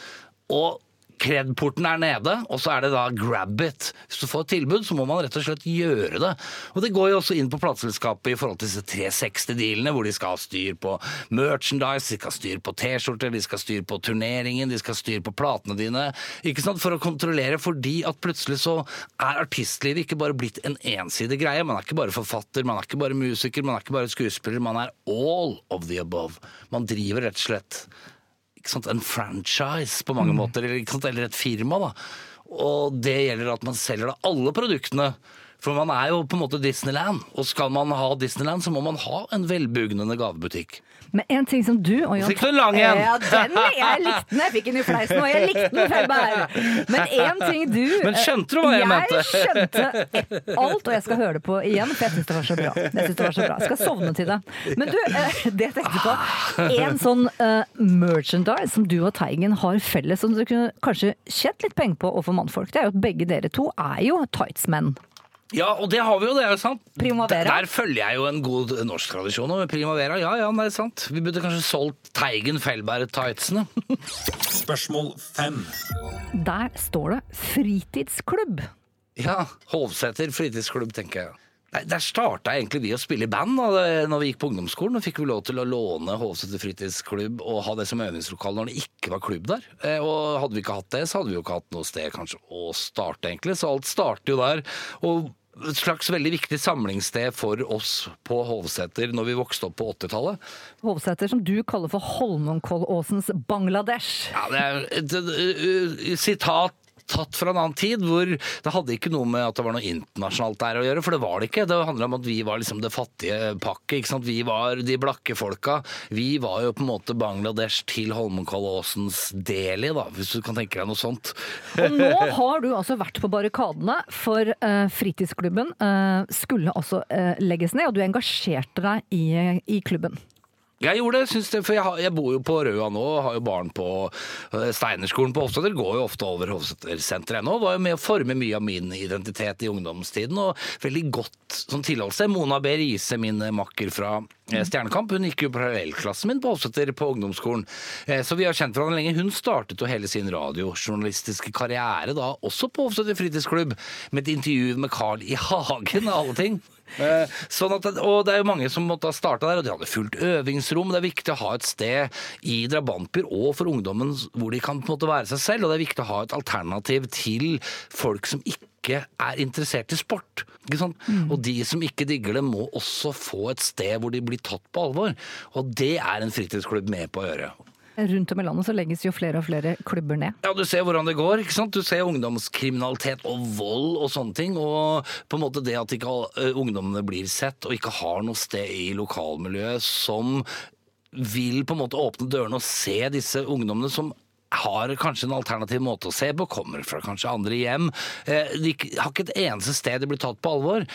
Og Kred-porten er nede, og så er det da grab it. Hvis du får et tilbud, så må man rett og slett gjøre det. Og det går jo også inn på plateselskapet i forhold til disse 360-dealene, hvor de skal ha styr på merchandise, de skal ha styr på T-skjorter, de skal ha styr på turneringen, de skal ha styr på platene dine. Ikke sant? For å kontrollere, fordi at plutselig så er artistlivet ikke bare blitt en ensidig greie. Man er ikke bare forfatter, man er ikke bare musiker, man er ikke bare skuespiller, man er all of the above. Man driver rett og slett sant, en franchise på mange måter, eller, sant, eller et firma. da. Og det gjelder at man selger da alle produktene. For man er jo på en måte Disneyland, og skal man ha Disneyland, så må man ha en velbugnende gavebutikk. Men en ting som du og Jan Fikk du en lang en? Ja, den, jeg likte den. Jeg fikk den i fleisen, og jeg likte den, Felberg. Men en ting du Men skjønte du hva jeg mente? Jeg skjønte alt, og jeg skal høre det på igjen, for jeg syns det var så bra. Jeg synes det var så bra. Jeg skal sovne til det. Men du, eh, det jeg tenkte på En sånn uh, merchandise som du og Teigen har felles, som du kunne kanskje tjent litt penger på overfor mannfolk, det er jo at begge dere to er jo tightsmenn. Ja, og det har vi jo, det er jo sant. Primavera. Der, følger jeg jo en god norsk tradisjon. Med Primavera, ja ja, det er sant. Vi burde kanskje solgt Teigen Fellberg-tightsene. Spørsmål fem. Der står det fritidsklubb. Ja, Hovseter fritidsklubb, tenker jeg. Nei, Der starta egentlig vi å spille i band da når vi gikk på ungdomsskolen. og fikk vi lov til å låne Hovseter fritidsklubb og ha det som øvingslokale når det ikke var klubb der. Eh, Og hadde vi ikke hatt det, så hadde vi jo ikke hatt noe sted kanskje å starte, egentlig. Så alt starter jo der. Og et slags veldig viktig samlingssted for oss på Hovseter når vi vokste opp på 80-tallet. Hovseter, som du kaller for Holmenkollåsens Bangladesh. Ja, det er et, et, et, et sitat tatt fra en annen tid, hvor det hadde ikke noe med at det var noe internasjonalt der å gjøre, for det var det ikke. Det handla om at vi var liksom det fattige pakket. ikke sant? Vi var de blakke folka. Vi var jo på en måte Bangladesh til Holmenkollåsens del i, da, hvis du kan tenke deg noe sånt. Og nå har du altså vært på barrikadene, for uh, fritidsklubben uh, skulle altså uh, legges ned, og du engasjerte deg i, i klubben. Jeg gjorde det, det, for jeg, har, jeg bor jo på Røa nå, har jo barn på eh, Steinerskolen på Hofstadter. Går jo ofte over Hofstadtersenteret ennå. Var jo med å forme mye av min identitet i ungdomstiden, og veldig godt sånn tilholdssted. Mona B. Riise, min eh, makker fra eh, Stjernekamp, hun gikk jo parallellklassen min på Hofstadter på ungdomsskolen. Så vi har kjent hverandre lenge. Hun startet jo hele sin radiojournalistiske karriere da, også på Hofstadter fritidsklubb, med et intervju med Carl I. Hagen, av alle ting. Eh, Sånn at, og det er jo mange som måtte ha starta der, og de hadde fullt øvingsrom. Det er viktig å ha et sted i drabantbyer og for ungdommen hvor de kan på en måte være seg selv, og det er viktig å ha et alternativ til folk som ikke er interessert i sport. Sant? Og de som ikke digger det, må også få et sted hvor de blir tatt på alvor. Og det er en fritidsklubb med på å gjøre. Rundt om i landet så legges jo flere og flere klubber ned. Ja, du ser hvordan det går. ikke sant? Du ser ungdomskriminalitet og vold og sånne ting. Og på en måte det at ikke ungdommene blir sett og ikke har noe sted i lokalmiljøet som vil på en måte åpne dørene og se disse ungdommene som har kanskje en alternativ måte å se på, kommer fra kanskje andre hjem. Eh, De har ikke et eneste sted de blir tatt på alvor.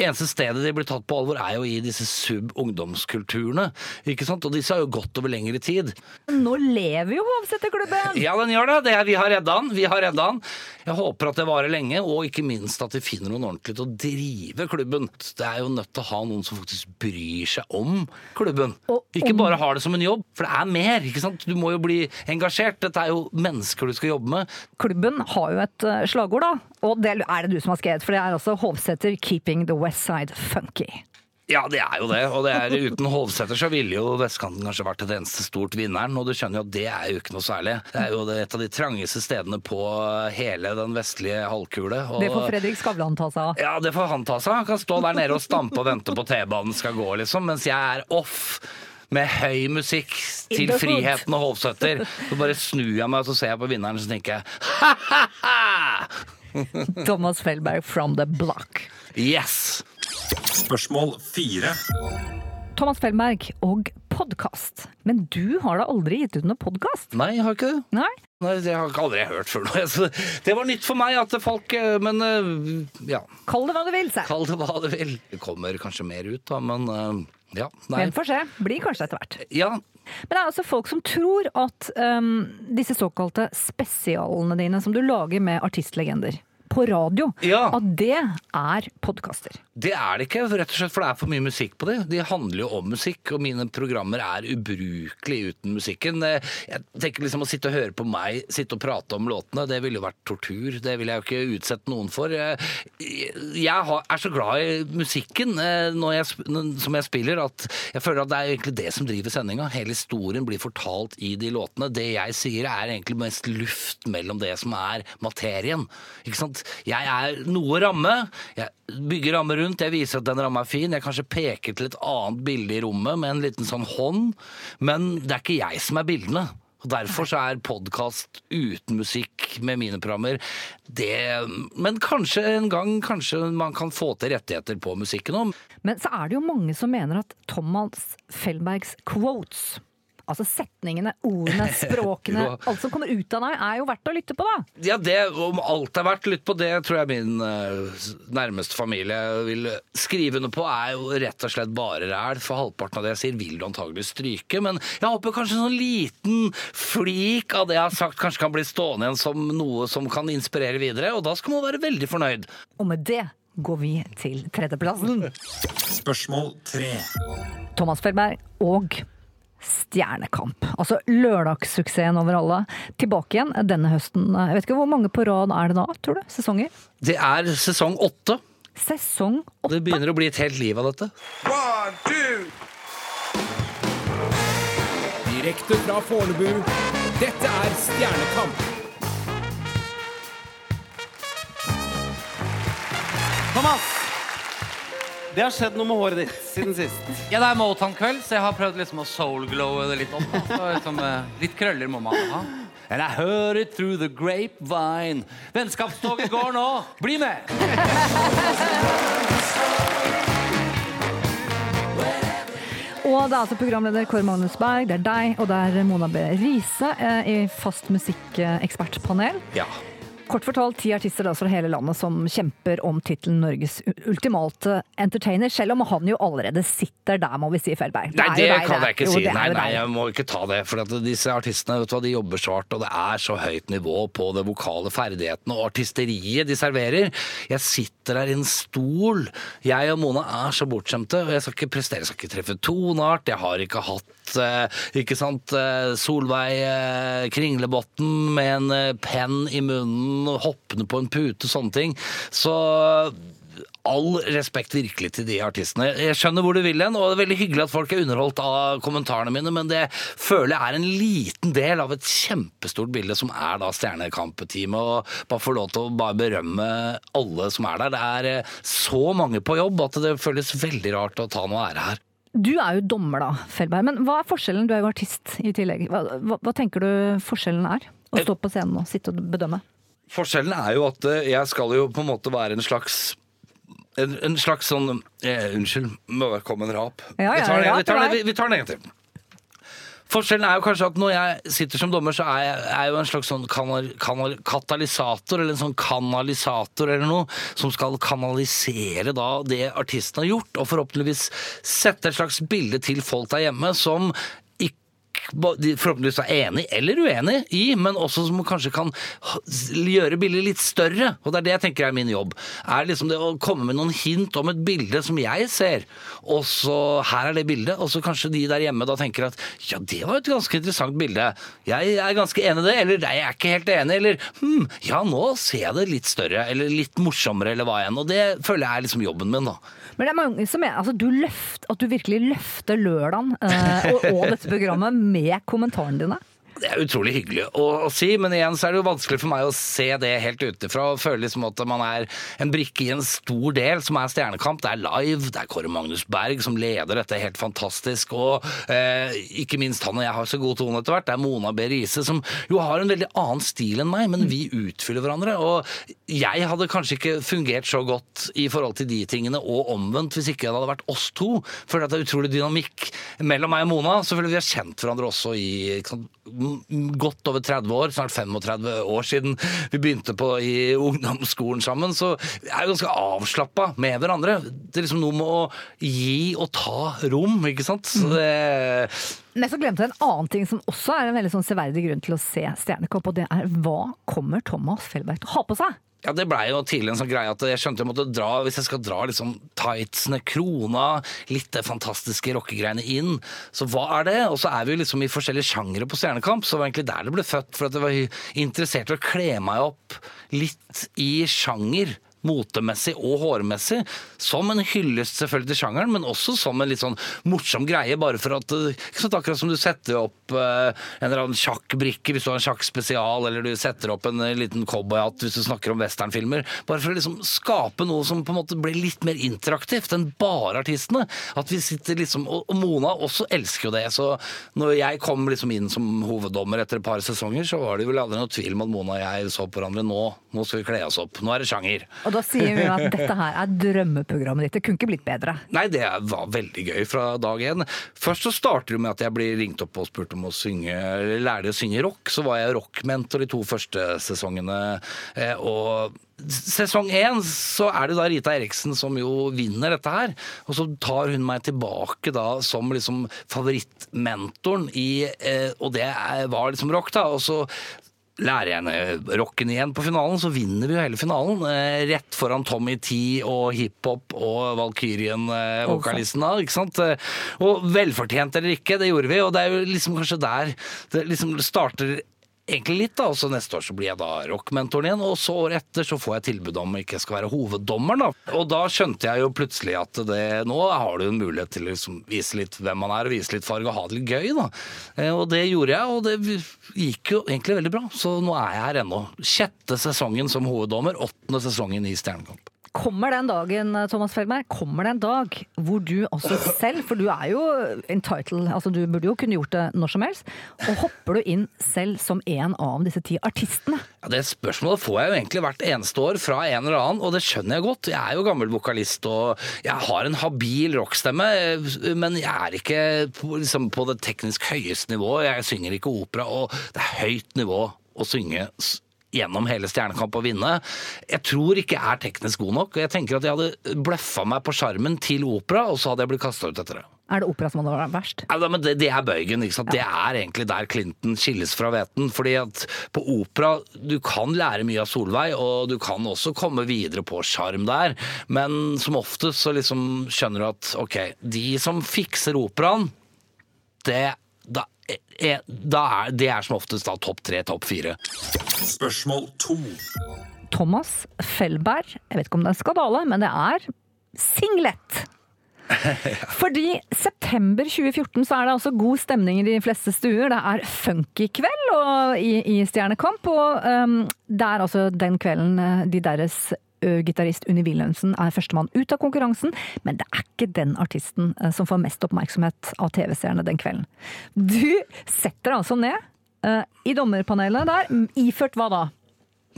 Eneste stedet de blir tatt på alvor er jo i disse sub-ungdomskulturene. ikke sant? Og disse har jo gått over lengre tid. Nå lever jo Hovseterklubben! Ja, den gjør det. det er, vi har redda den. Vi har redda den. Jeg håper at det varer lenge, og ikke minst at de finner noen ordentlig til å drive klubben. Det er jo nødt til å ha noen som faktisk bryr seg om klubben. Og Ikke bare har det som en jobb, for det er mer. ikke sant? Du må jo bli engasjert. Dette er jo mennesker du skal jobbe med. Klubben har jo et eh, slagord, da. Og det er det du som har skrevet, for det er altså Hovseter 'Keeping the West Side Funky'. Ja, det er jo det. Og det er, uten Hovseter så ville jo vestkanten kanskje vært et eneste stort vinneren. Og du skjønner jo at det er jo ikke noe særlig. Det er jo et av de trangeste stedene på hele den vestlige halvkule. Og... Det får Fredrik Skavlan ta seg av. Ja, det får han ta seg. Han kan stå der nede og stampe og vente på T-banen skal gå, liksom, mens jeg er off. Med høy musikk til. Friheten og Hovseter. Så bare snur jeg meg og så ser jeg på vinneren og så tenker jeg ha-ha-ha! Thomas Felberg from the block. Yes! Spørsmål fire. Thomas Felberg og podkast. Men du har da aldri gitt ut noe podkast? Nei, jeg har ikke det. Nei? Nei, Det har jeg aldri hørt før nå. Det var nytt for meg at folk eh, Men eh, ja, Kall det hva du vil, si. kall det hva du vil. Det kommer kanskje mer ut, da, men eh, ja. Nei. Men får se. Blir kanskje etter hvert. Ja, Men det er altså folk som tror at um, disse såkalte spesialene dine som du lager med artistlegender på radio, Ja. at det er podkaster. Det er det ikke, rett og slett, for det er for mye musikk på det. De handler jo om musikk, og mine programmer er ubrukelige uten musikken. Eh, Jeg tenker liksom Å sitte og høre på meg sitte og prate om låtene, det ville jo vært tortur. Det vil jeg jo ikke utsette noen for. Jeg jeg er så glad i musikken eh, når jeg, som jeg spiller, at jeg føler at det er egentlig det som driver sendinga. Hele historien blir fortalt i de låtene. Det jeg sier, er egentlig mest luft mellom det som er materien. Ikke sant? Jeg er noe ramme. Jeg bygger ramme rundt. Jeg viser at den ramma er fin. Jeg kanskje peker til et annet bilde i rommet med en liten sånn hånd. Men det er ikke jeg som er bildene. Og Derfor så er podkast uten musikk med mine programmer det Men kanskje en gang kanskje man kan få til rettigheter på musikken òg. Men så er det jo mange som mener at Thomas Felbergs quotes, altså setningene, ordene, språkene, alt som kommer ut av deg, er jo verdt å lytte på, da. Ja, det, om alt er verdt å lytte på, det tror jeg min uh, nærmeste familie vil skrive under på, er jo rett og slett bare ræl. For halvparten av det jeg sier, vil du antagelig stryke. Men jeg håper kanskje en sånn liten flik av det jeg har sagt, kanskje kan bli stående igjen som noe som kan inspirere videre. Og da skal man være veldig fornøyd. Og med det går vi til tredjeplassen. Spørsmål tre. Thomas Felberg og Stjernekamp. Altså lørdagssuksessen over alle. Tilbake igjen denne høsten. Jeg vet ikke Hvor mange på rad er det da, tror du? Sesonger? Det er sesong åtte. Sesong åtte. Det begynner å bli et helt liv av dette. Direkte fra Fornebu. Dette er Stjernekamp. Thomas! Det har skjedd noe med håret ditt siden sist. Ja, det er Motown-kveld, så jeg har prøvd liksom å soul-glowe det litt opp. da. Så liksom, eh, litt krøller må man ha. And I heard it through the grapevine. Vennskapstoget går nå! Bli med! Og det er altså programleder Kåre Magnus Berg, det er deg, og det er Mona B. Riise eh, i fast musikkekspertpanel. Ja. Kort fortalt ti artister fra hele landet som kjemper om tittelen Norges ultimate entertainer, selv om han jo allerede sitter der, må vi si, Felberg. Nei, det deg, kan jeg ikke Jo, si. Nei, nei, jeg må ikke ta det. For at disse artistene vet du hva, de jobber så hardt, og det er så høyt nivå på det vokale ferdighetene og artisteriet de serverer. Jeg sitter der i en stol. Jeg og Mona er så bortskjemte, og jeg skal ikke prestere, jeg skal ikke treffe toneart. Jeg har ikke hatt eh, ikke sant, eh, Solveig eh, Kringlebotn med en penn i munnen hoppende på en pute, sånne ting. Så all respekt virkelig til de artistene. Jeg skjønner hvor du vil hen, og det er veldig hyggelig at folk er underholdt av kommentarene mine, men det føler jeg er en liten del av et kjempestort bilde som er da Stjernekamp-teamet. Og bare få lov til å bare berømme alle som er der. Det er eh, så mange på jobb at det føles veldig rart å ta noe ære her. Du er jo dommer da, Felberg, men hva er forskjellen? Du er jo artist i tillegg. Hva, hva, hva tenker du forskjellen er? Å stå på scenen og sitte og bedømme? Forskjellen er jo at eh, jeg skal jo på en måte være en slags en, en slags sånn eh, Unnskyld, må det komme en rap. Ja, ja, vi, tar den, vi, tar den, vi, vi tar den en gang til. Forskjellen er jo kanskje at når jeg sitter som dommer, så er jeg, er jeg jo en slags sånn kanal, kanal, katalysator, eller en sånn kanalisator eller noe, som skal kanalisere da det artisten har gjort, og forhåpentligvis sette et slags bilde til folk der hjemme som forhåpentligvis er enig eller uenig i, men også som kanskje kan gjøre bildet litt større. Og det er det jeg tenker er min jobb. Er liksom det å komme med noen hint om et bilde som jeg ser, og så her er det bildet, og så kanskje de der hjemme da tenker at ja, det var et ganske interessant bilde. Jeg er ganske enig i det, eller nei, jeg er ikke helt enig, eller hm, ja, nå ser jeg det litt større, eller litt morsommere, eller hva enn. Og det føler jeg er liksom jobben min, da. Men det er mange som er, altså du løft, at du virkelig løfter lørdagen eh, og, og dette programmet med kommentarene dine. Det er utrolig hyggelig å, si, men igjen så er det jo vanskelig for meg å se det helt utenfra. og Føle liksom at man er en brikke i en stor del som er Stjernekamp. Det er live, det er Kåre Magnus Berg som leder dette helt fantastisk. Og eh, ikke minst han og jeg har så god tone etter hvert. Det er Mona B. Riise som jo har en veldig annen stil enn meg, men vi utfyller hverandre. Og jeg hadde kanskje ikke fungert så godt i forhold til de tingene, og omvendt, hvis ikke det hadde vært oss to. For det er utrolig dynamikk mellom meg og Mona. Selvfølgelig vi har kjent hverandre også i godt over 30 år, snart 35 år siden vi begynte på i ungdomsskolen sammen, så vi er jo ganske avslappa med hverandre. Det er liksom noe med å gi og ta rom, ikke sant. Så det, Men så glemte en annen ting som også er en veldig sånn severdig grunn til å se Stjernekopp, og det er hva kommer Thomas Felberg til å ha på seg? Ja, det blei jo tidlig en sånn greie at jeg skjønte jeg måtte dra Hvis jeg skal dra liksom tightsene, krona, litt det fantastiske rockegreiene inn, så hva er det? Og så er vi jo liksom i forskjellige sjangere på Stjernekamp, så det var egentlig der det ble født. For at jeg var interessert i å kle meg opp litt i sjanger. Motemessig og hårmessig. Som en hyllest selvfølgelig til sjangeren, men også som en litt sånn morsom greie. Bare for at eh, ikke sant, Akkurat som du setter opp eh, en eller annen sjakkbrikke hvis du har en sjakkspesial, eller du setter opp en eh, liten cowboyhatt hvis du snakker om westernfilmer. Bare for å liksom skape noe som på en måte blir litt mer interaktivt enn bare artistene. At vi sitter liksom Og, Mona også elsker jo det. Så når jeg kom liksom inn som hoveddommer etter et par sesonger, så var det vel aldri noe tvil om at Mona og jeg så på hverandre. Nå, nå skal vi kle oss opp. Nå er det sjanger. Og da sier vi at dette her er drømmeprogrammet ditt. Det kunne ikke blitt bedre. Nei, det var veldig gøy fra dag én. Først så starter det med at jeg blir ringt opp og spurt om å synge, lære å synge rock. Så var jeg rockmentor de to første sesongene. eh, Og sesong én så er det da Rita Eriksen som jo vinner dette her. Og så tar hun meg tilbake da som liksom favorittmentoren i eh, Og det var liksom rock, da. Og så lærer jeg henne rocken igjen på finalen, så vinner vi jo hele finalen. Eh, rett foran Tommy T og hiphop og Valkyrien-vokalisten eh, ikke sant. Eh, Og velfortjent eller ikke, det gjorde vi, og det er jo liksom kanskje der det liksom starter egentlig litt, da. Og så neste år så blir jeg da rockmentoren igjen, og så året etter så får jeg tilbud om ikke jeg skal være hoveddommeren, da. Og da skjønte jeg jo plutselig at det, nå har du en mulighet til å liksom vise litt hvem man er, vise litt farge og ha det litt gøy, da. Eh, Og det gjorde jeg, og det gikk jo egentlig veldig bra. Så nå er jeg her ennå. Sjette sesongen som hoveddommer, åttende sesongen i Stjernekamp. Kommer den dagen, Thomas Felberg, kommer det en dag hvor du også selv, for du er jo entitled, altså du burde jo kunne gjort det når som helst, og hopper du inn selv som en av disse ti artistene? Ja, Det spørsmålet får jeg jo egentlig hvert eneste år fra en eller annen, og det skjønner jeg godt. Jeg er jo gammel vokalist og jeg har en habil rockstemme, men jeg er ikke liksom, på det teknisk høyeste nivået. Jeg synger ikke opera, og det er høyt nivå å synge gjennom hele Stjernekamp og vinne. Jeg tror ikke jeg er teknisk god nok, jeg tenker at jeg hadde bløffa meg på sjarmen til opera, og så hadde jeg blitt kasta ut etter det. Er det opera som hadde vært verst? Ja, men det, det er bøygen. ikke sant? Det er egentlig der Clinton skilles fra hveten. fordi at på opera du kan lære mye av Solveig, og du kan også komme videre på sjarm der. Men som oftest så liksom skjønner du at ok, de som fikser operaen, det da, er, da er, det er som oftest da topp tre, topp fire. Spørsmål to. Thomas Felberg, jeg vet ikke om det er skandale, men det er singlet. Fordi september 2014 så er det altså god stemning i de fleste stuer. Det er funkykveld og- i, i Stjernekamp, og um, det er altså den kvelden eh, de deres gitarist Unni Wilhelmsen er førstemann ut av konkurransen, men det er ikke den artisten som får mest oppmerksomhet av TV-seerne den kvelden. Du setter altså ned i dommerpanelet der, iført hva da?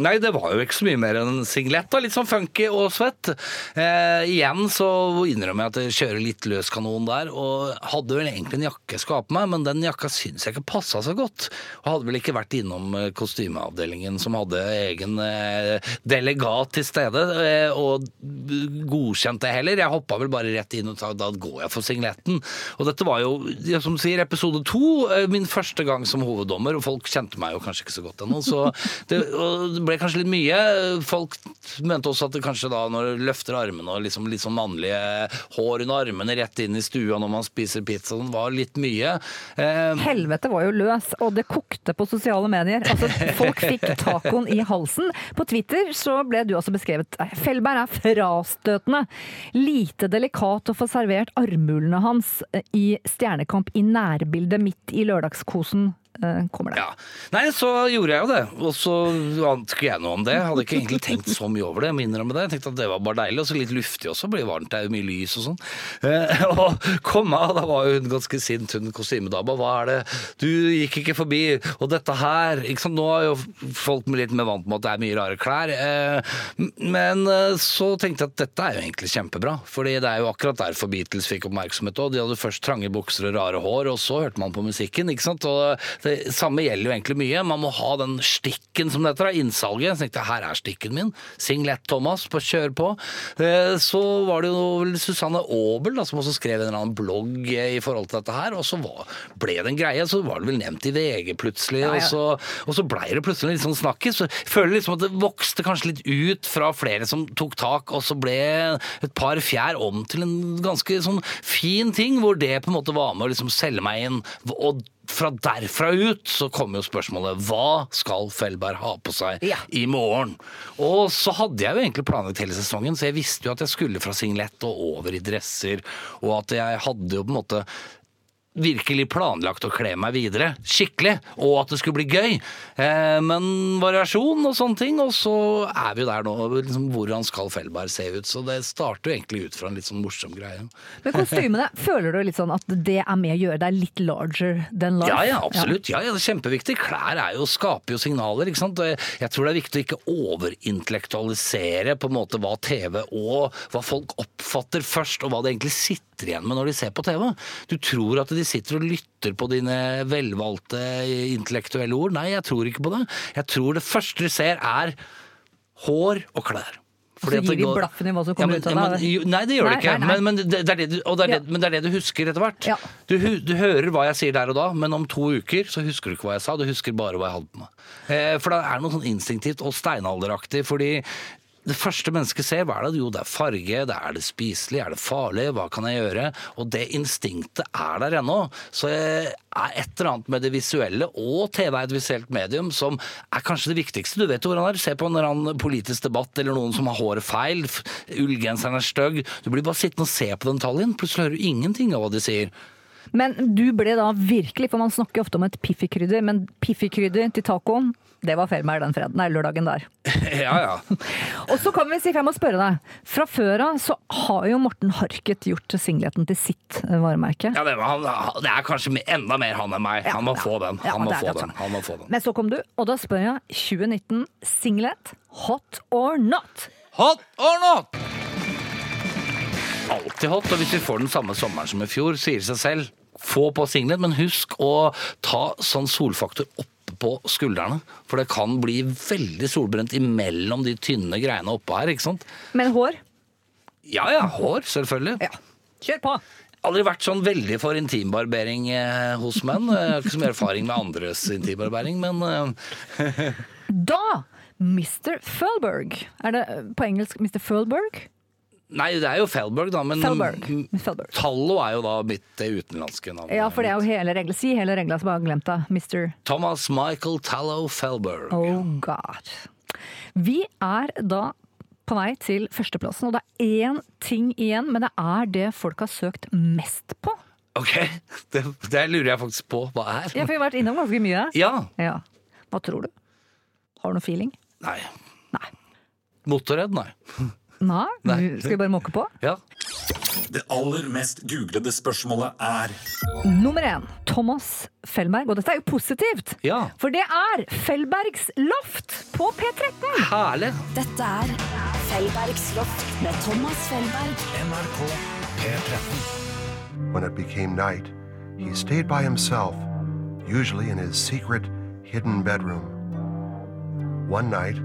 Nei, det var jo ikke så mye mer enn singlet. da, Litt sånn funky og svett. Eh, igjen så innrømmer jeg at jeg kjører litt løs kanon der, og hadde vel egentlig en jakke jeg skulle ha på meg, men den jakka syns jeg ikke passa så godt. Og hadde vel ikke vært innom eh, kostymeavdelingen som hadde egen eh, delegat til stede, eh, og godkjent det heller. Jeg hoppa vel bare rett inn og sa da går jeg for singletten. Og dette var jo, som du sier, episode to, eh, min første gang som hoveddommer, og folk kjente meg jo kanskje ikke så godt ennå, så det ble kanskje litt mye. Folk mente også at det kanskje da når du løfter armene og liksom litt sånn mannlige hår under armene rett inn i stua når man spiser pizza, det var litt mye. Eh, Helvete var jo løs, og det kokte på sosiale medier. Altså, folk fikk tacoen i halsen. På Twitter så ble du også beskrevet Fellberg er frastøtende. Lite delikat å få servert armhulene hans eh, i Stjernekamp i nærbildet midt i lørdagskosen. Eh, Kommer det. Ja. Nei, så gjorde jeg jo det. Og så ante ikke jeg noe om det. Hadde ikke egentlig tenkt så mye over det. Jeg må innrømme det. Jeg tenkte at det var bare deilig, og så litt luftig også. Blir varmt, det er jo mye lys og sånn. Eh, og kom av, da var jo hun ganske sint, hun kostymedama. Hva er det? Du gikk ikke forbi. Og dette her ikke sant? Nå er jo folk litt mer vant med at det er mye rare klær. Eh, men eh, så tenkte jeg at dette er jo egentlig kjempebra. Fordi det er jo akkurat derfor Beatles fikk oppmerksomhet òg. De hadde først trange bukser og rare hår, og så hørte man på musikken. ikke sant? Og det samme gjelder jo egentlig mye. Man må ha den stikken som det heter, da, innsalget. Så tenkte jeg her er stikken min. Singlet Thomas, på kjør på. Eh, Så var det jo vel Susanne Aabel da, som også skrev en eller annen blogg eh, i forhold til dette her, og så var, ble det en greie. Så var det vel nevnt i VG plutselig, Ja, ja. og så, og så blei det plutselig litt sånn snakkis. Så jeg føler liksom at det vokste kanskje litt ut fra flere som tok tak, og så ble et par fjær om til en ganske sånn fin ting, hvor det på en måte var med å liksom selge meg inn. Og fra derfra ut så kommer jo spørsmålet hva skal Felberg ha på seg Ja. i morgen? Og så hadde jeg jo egentlig planlagt hele sesongen, så jeg visste jo at jeg skulle fra singlet og over i dresser, og at jeg hadde jo på en måte virkelig planlagt å kle meg videre, skikkelig, og at det skulle bli gøy. Eh, men variasjon og sånne ting, og så er vi jo der nå, liksom, hvordan skal Fellberg se ut? Så det starter jo egentlig ut fra en litt sånn morsom greie. Men kostymene, føler du litt sånn at det er med å gjøre deg litt larger than life? Ja, ja, absolutt. Ja, ja, det er kjempeviktig. Klær er jo, skaper jo signaler. ikke sant? Jeg, tror det er viktig å ikke overintellektualisere på en måte hva TV og hva folk oppfatter først, og hva det egentlig sitter igjen med når de ser på TV. Du tror at de sitter og lytter på dine velvalgte intellektuelle ord. Nei, jeg tror ikke på det. Jeg tror det første de ser er hår og klær. Fordi så gir de blaffen i hva som Ja, kommer men- ut av ja, det. men- jo, Nei, det gjør det Nei, ikke. nei, nei. Men, men, det, det det det det, Ja. men det er det du husker etter hvert. Ja. Du, du hører hva jeg sier der og da, men om to uker så husker du ikke hva jeg sa. Du husker bare hva jeg hadde på meg. Eh, for det er noe sånn instinktivt og steinalderaktig. fordi det første mennesket ser, hva er det? Jo, det er farge, det er det spiselig, er det farlig, hva kan jeg gjøre? Og det instinktet er der ennå. Så er et eller annet med det visuelle, og TV er et visuelt medium, som er kanskje det viktigste. Du vet jo hvordan det er. Se på en eller annen politisk debatt, eller noen som har håret feil, ullgenseren er stygg. Du blir bare sittende og se på den detaljen, plutselig hører du ingenting av hva de sier. Men du ble da virkelig, for man snakker ofte om et piffikrydder, men piffikrydder til tacoen, det var Felmer den fredagen, nei, lørdagen der. Ja, ja. Og så kan vi si, for jeg må spørre deg, fra før av så har jo Morten Harket gjort singleten til sitt varemerke. ja det, var, han, det er kanskje enda mer han enn meg. Han må få den. Ja, Han må få den. Han må få den. Men så kom du, og da spør jeg 2019 singlet, hot or not? Hot or not? Alltid hot, og hvis vi får den samme sommeren som i fjor, sier det seg selv. Få på singlet, men husk å ta sånn solfaktor oppe på skuldrene. For det kan bli veldig solbrent imellom de tynne greiene oppå her, ikke sant? Men hår? Ja ja, hår, selvfølgelig. Ja. Kjør på! Aldri vært sånn veldig for intimbarbering eh, hos menn. Jeg har ikke så mye erfaring med andres intimbarbering, men eh, Da! Mr. Felberg. Er det eh, på engelsk Mr. Felberg? Nei, det er jo Felberg, da, men Felberg. Felberg. Tallo er jo da mitt det utenlandske navn. Ja, for det er jo hele regla. Si hele regla, bare har glemt det. Mr. Thomas Michael Tallow Felberg. Oh God. Vi er da på vei til førsteplassen, og det er én ting igjen, men det er det folk har søkt mest på. Ok, det, det lurer jeg faktisk på hva er. Ja, for vi har vært innom ganske mye. Ja. Ja. Hva tror du? Har du noe feeling? Nei. Nei. Motorredd, nei. Nei? Nei. Skal vi bare måke på? Ja. Det aller mest googlede spørsmålet er Nummer én. Thomas Fellberg. Og dette er jo positivt, Ja. for det er Fellbergs loft på P13! Herlig. Dette er Fellbergs loft med Thomas Fellberg. NRK P13. When it became night, he stayed by himself, usually in his secret, hidden bedroom. One night,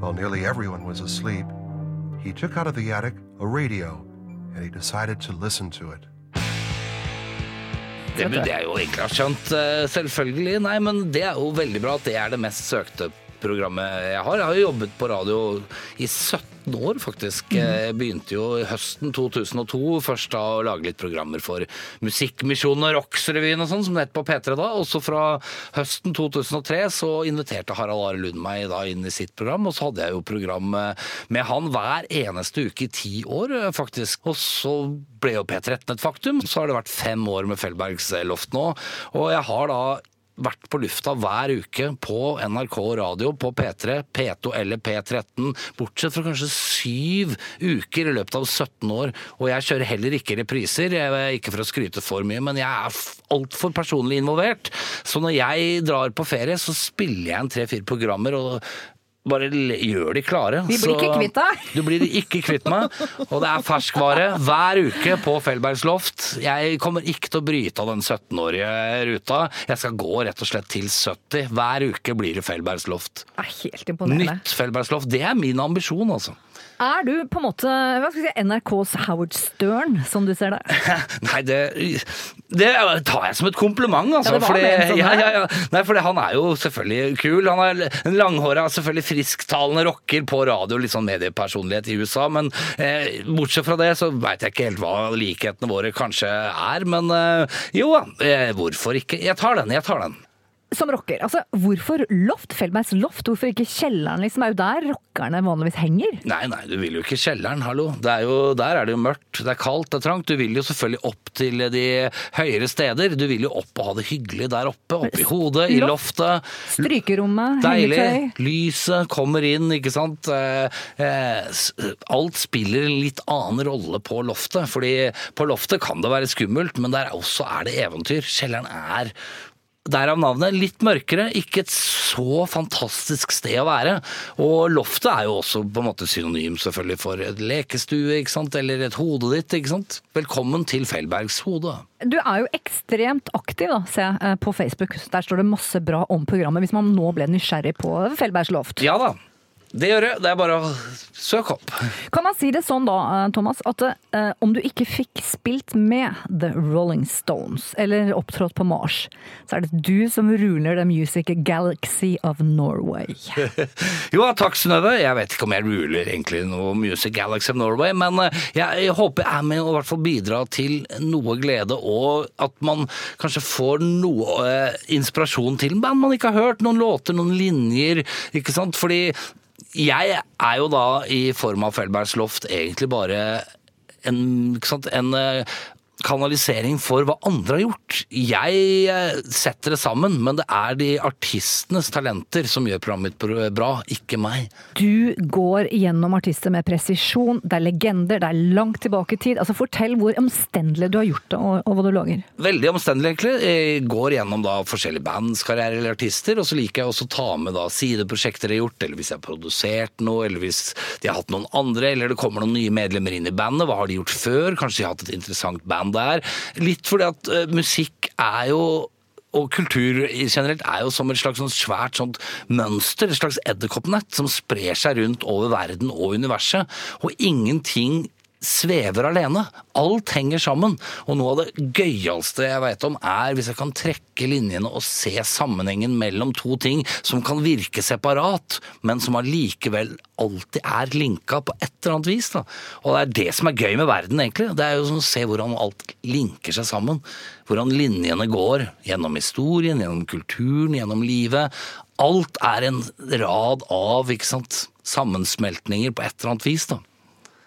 while nearly everyone was asleep, he took out of the attic a radio and he decided to listen to it. Det burde jeg jo egentlig ha skjønt, eh, selvfølgelig. Nei, men det er jo veldig bra at det er det mest søkte programmet jeg har. Jeg har jo jobbet på radio i 17 år, faktisk. Jeg begynte jo høsten 2002 først da å lage litt programmer for Musikkmisjonen og Rocksrevyen og sånn, som det het på P3 da. Og så fra høsten 2003 så inviterte Harald Are Lund meg da inn i sitt program, og så hadde jeg jo program eh, med han hver eneste uke i ti år, eh, faktisk. Og så ble jo P13 et faktum. Så har det vært fem år med Fellbergs Loft nå, og jeg har da vært på lufta hver uke på NRK radio, på P3, P2 eller P13, bortsett fra kanskje syv uker i løpet av 17 år. Og jeg kjører heller ikke repriser, er ikke for å skryte for mye, men jeg er altfor personlig involvert. Så når jeg drar på ferie, så spiller jeg en tre-fire programmer og bare gjør de klare. Vi blir ikke kvitt deg. Du blir ikke kvitt meg. Og det er ferskvare hver uke på Fellbergs loft. Jeg kommer ikke til å bryte av den 17-årige ruta. Jeg skal gå rett og slett til 70. Hver uke blir det Fellbergs loft. Er helt imponerende. Nytt Fellbergs loft. Det er min ambisjon, altså. Er du på en måte hva skal si, NRKs Howard Stern, som du ser det? Nei, det, det tar jeg som et kompliment, altså. Ja, fordi, sånn ja, ja. Nei, fordi han er jo selvfølgelig kul. Han er en langhåra, selvfølgelig frisktalende rocker på radio, litt sånn mediepersonlighet i USA. Men eh, bortsett fra det, så veit jeg ikke helt hva likhetene våre kanskje er. Men eh, jo da, eh, hvorfor ikke? Jeg tar den, jeg tar den. Som rocker. Altså, hvorfor loft? Fellbergs loft? Hvorfor ikke kjelleren? Liksom, er jo der rockerne vanligvis henger. Nei, nei, du vil jo ikke kjelleren, hallo. Det er jo, der er det jo mørkt, det er kaldt, det er trangt. Du vil jo selvfølgelig opp til de høyere steder. Du vil jo opp og ha det hyggelig der oppe, Oppi i hodet, i loftet. Strykerommet, Deilig. hengetøy. Lyset kommer inn, ikke sant. Eh, eh, alt spiller en litt annen rolle på loftet. Fordi på loftet kan det være skummelt, men der også er det eventyr. Kjelleren er Derav navnet. Litt mørkere, ikke et så fantastisk sted å være. Og loftet er jo også på en måte synonym selvfølgelig for et lekestue, ikke sant? eller et hode ditt. ikke sant? Velkommen til Fellbergs hode. Du er jo ekstremt aktiv, da, se, eh, på Facebook. Der står det masse bra om programmet, hvis man nå ble nysgjerrig på Fellbergs loft. Ja da. Det gjør jeg. Det er bare å søke opp. Kan man si det sånn da, eh, Thomas, at eh, om du ikke fikk spilt med The Rolling Stones, eller opptrådt på Mars, så er det du som ruler the music galaxy of Norway. Jo, takk Synnøve. Jeg vet ikke om jeg ruler egentlig noe Music Galaxy of Norway, men eh, jeg, jeg håper jeg er med å i hvert fall bidra til noe glede, og at man kanskje får noe eh, inspirasjon til band man ikke har hørt, noen låter, noen linjer, ikke sant? Fordi jeg er jo da i form av Feldbergs loft egentlig bare en, en eh, kanalisering for hva andre har gjort. Jeg eh, setter det sammen, men det er de artistenes talenter som gjør programmet mitt bra, ikke meg. Du går gjennom artister med presisjon, det er legender, det er langt tilbake i tid. Altså Fortell hvor omstendelig du har gjort det, og, og hva du lager. Veldig omstendelig, egentlig. Jeg går gjennom da forskjellige bandskarrierer eller artister, og så liker jeg også å ta med da sideprosjekter jeg har gjort, eller hvis jeg har produsert noe, eller hvis de har hatt noen andre, eller det kommer noen nye medlemmer inn i bandet. Hva har de gjort før? Kanskje de har hatt et interessant band der. Litt fordi at eh, musikk er jo og kultur generelt er jo som et slags sånn svært sånt mønster, et slags edderkoppnett som sprer seg rundt over verden og universet. Og ingenting svever alene. Alt henger sammen. Og noe av det gøyeste jeg vet om, er hvis jeg kan trekke linjene og se sammenhengen mellom to ting som kan virke separat, men som allikevel alltid er linka på et eller annet vis. Da. Og det er det som er gøy med verden, egentlig. Det er jo sånn å se hvordan alt linker seg sammen. Hvordan linjene går gjennom historien, gjennom kulturen, gjennom livet. Alt er en rad av sant, sammensmeltninger på et eller annet vis. da.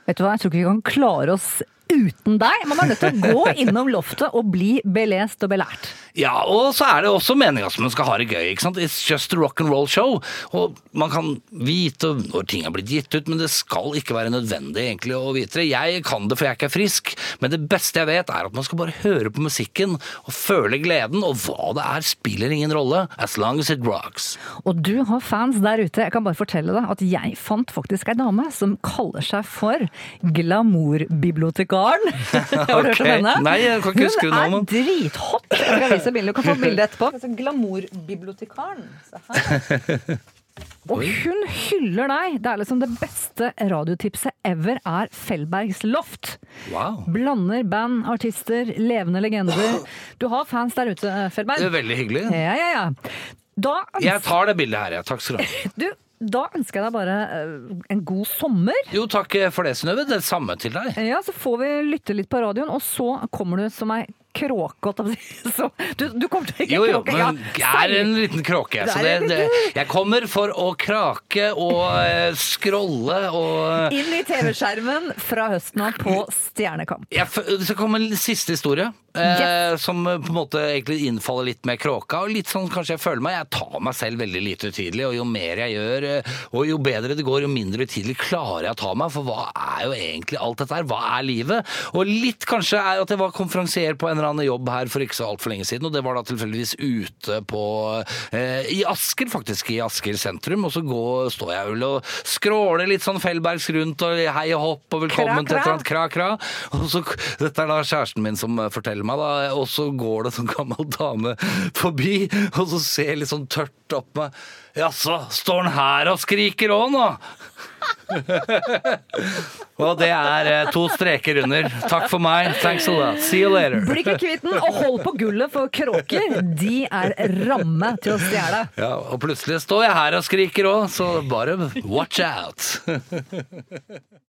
Vet du hva, jeg tror ikke vi kan klare oss uten deg. Man er nødt til å gå innom loftet og bli belest og belært. Ja, og så er det også meninga som man skal ha det gøy. ikke sant? It's just a rock and roll show. Og man kan vite når ting har blitt gitt ut, men det skal ikke være nødvendig egentlig å vite det. Jeg kan det for jeg ikke er frisk, men det beste jeg vet er at man skal bare høre på musikken og føle gleden, og hva det er spiller ingen rolle, as long as it rocks. Og du har fans der ute. Jeg kan bare fortelle deg at jeg fant faktisk ei dame som kaller seg for Glamourbibliotekaren. Har du hørt om henne? Nei, jeg kan ikke huske Hun er drithot. Jeg skal vise bildet. Du kan få bilde etterpå. Altså, Glamourbibliotekaren. Se her. Og hun hyller deg. Det er liksom det beste radiotipset ever er Fellbergs Loft. Wow. Blander band, artister, levende legender. Du har fans der ute, Fellberg. Det er veldig hyggelig. Ja, ja, ja. Da, Jeg tar det bildet her, jeg. Takk skal du ha. du, da ønsker jeg deg bare eh, en god sommer. Jo, takk for det, Synnøve. Det samme til deg. Ja, Så får vi lytte litt på radioen, og så kommer du som ei kråke. Så, du, du kommer til å ikke Jo, jo, kråke. men ja. jeg er en liten kråke. Så det, det, jeg kommer for å krake og eh, scrolle og Inn i TV-skjermen fra høsten av på Stjernekamp. jeg, Det skal komme en siste historie. Yes. Som på en måte egentlig innfaller litt med kråka. Og litt sånn kanskje jeg føler meg. Jeg tar meg selv veldig lite utydelig, og jo mer jeg gjør, eh, og jo bedre det går, jo mindre utydelig klarer jeg å ta meg. For hva er jo egentlig alt dette her? Hva er livet? Og litt kanskje er at jeg var konferansier på en eller annen jobb her for ikke så altfor lenge siden, og det var da tilfeldigvis ute på eh, I Asker, faktisk. I Asker sentrum. Og så går, står jeg vel og skråler litt sånn Fellbergs rundt og hei og hopp og velkommen til et eller annet kra-kra. Og så, dette er da kjæresten min som forteller meg, da. Og så går det en sånn gammel dame forbi, og så ser jeg litt sånn tørt opp meg. Jaså, står han her og skriker òg nå? og det er eh, to streker under. Takk for meg. Thanks a lot. See you later. Bli ikke kvitt den, og hold på gullet, for kråker de er ramme til å stjele. Ja, og plutselig står jeg her og skriker òg, så bare watch out.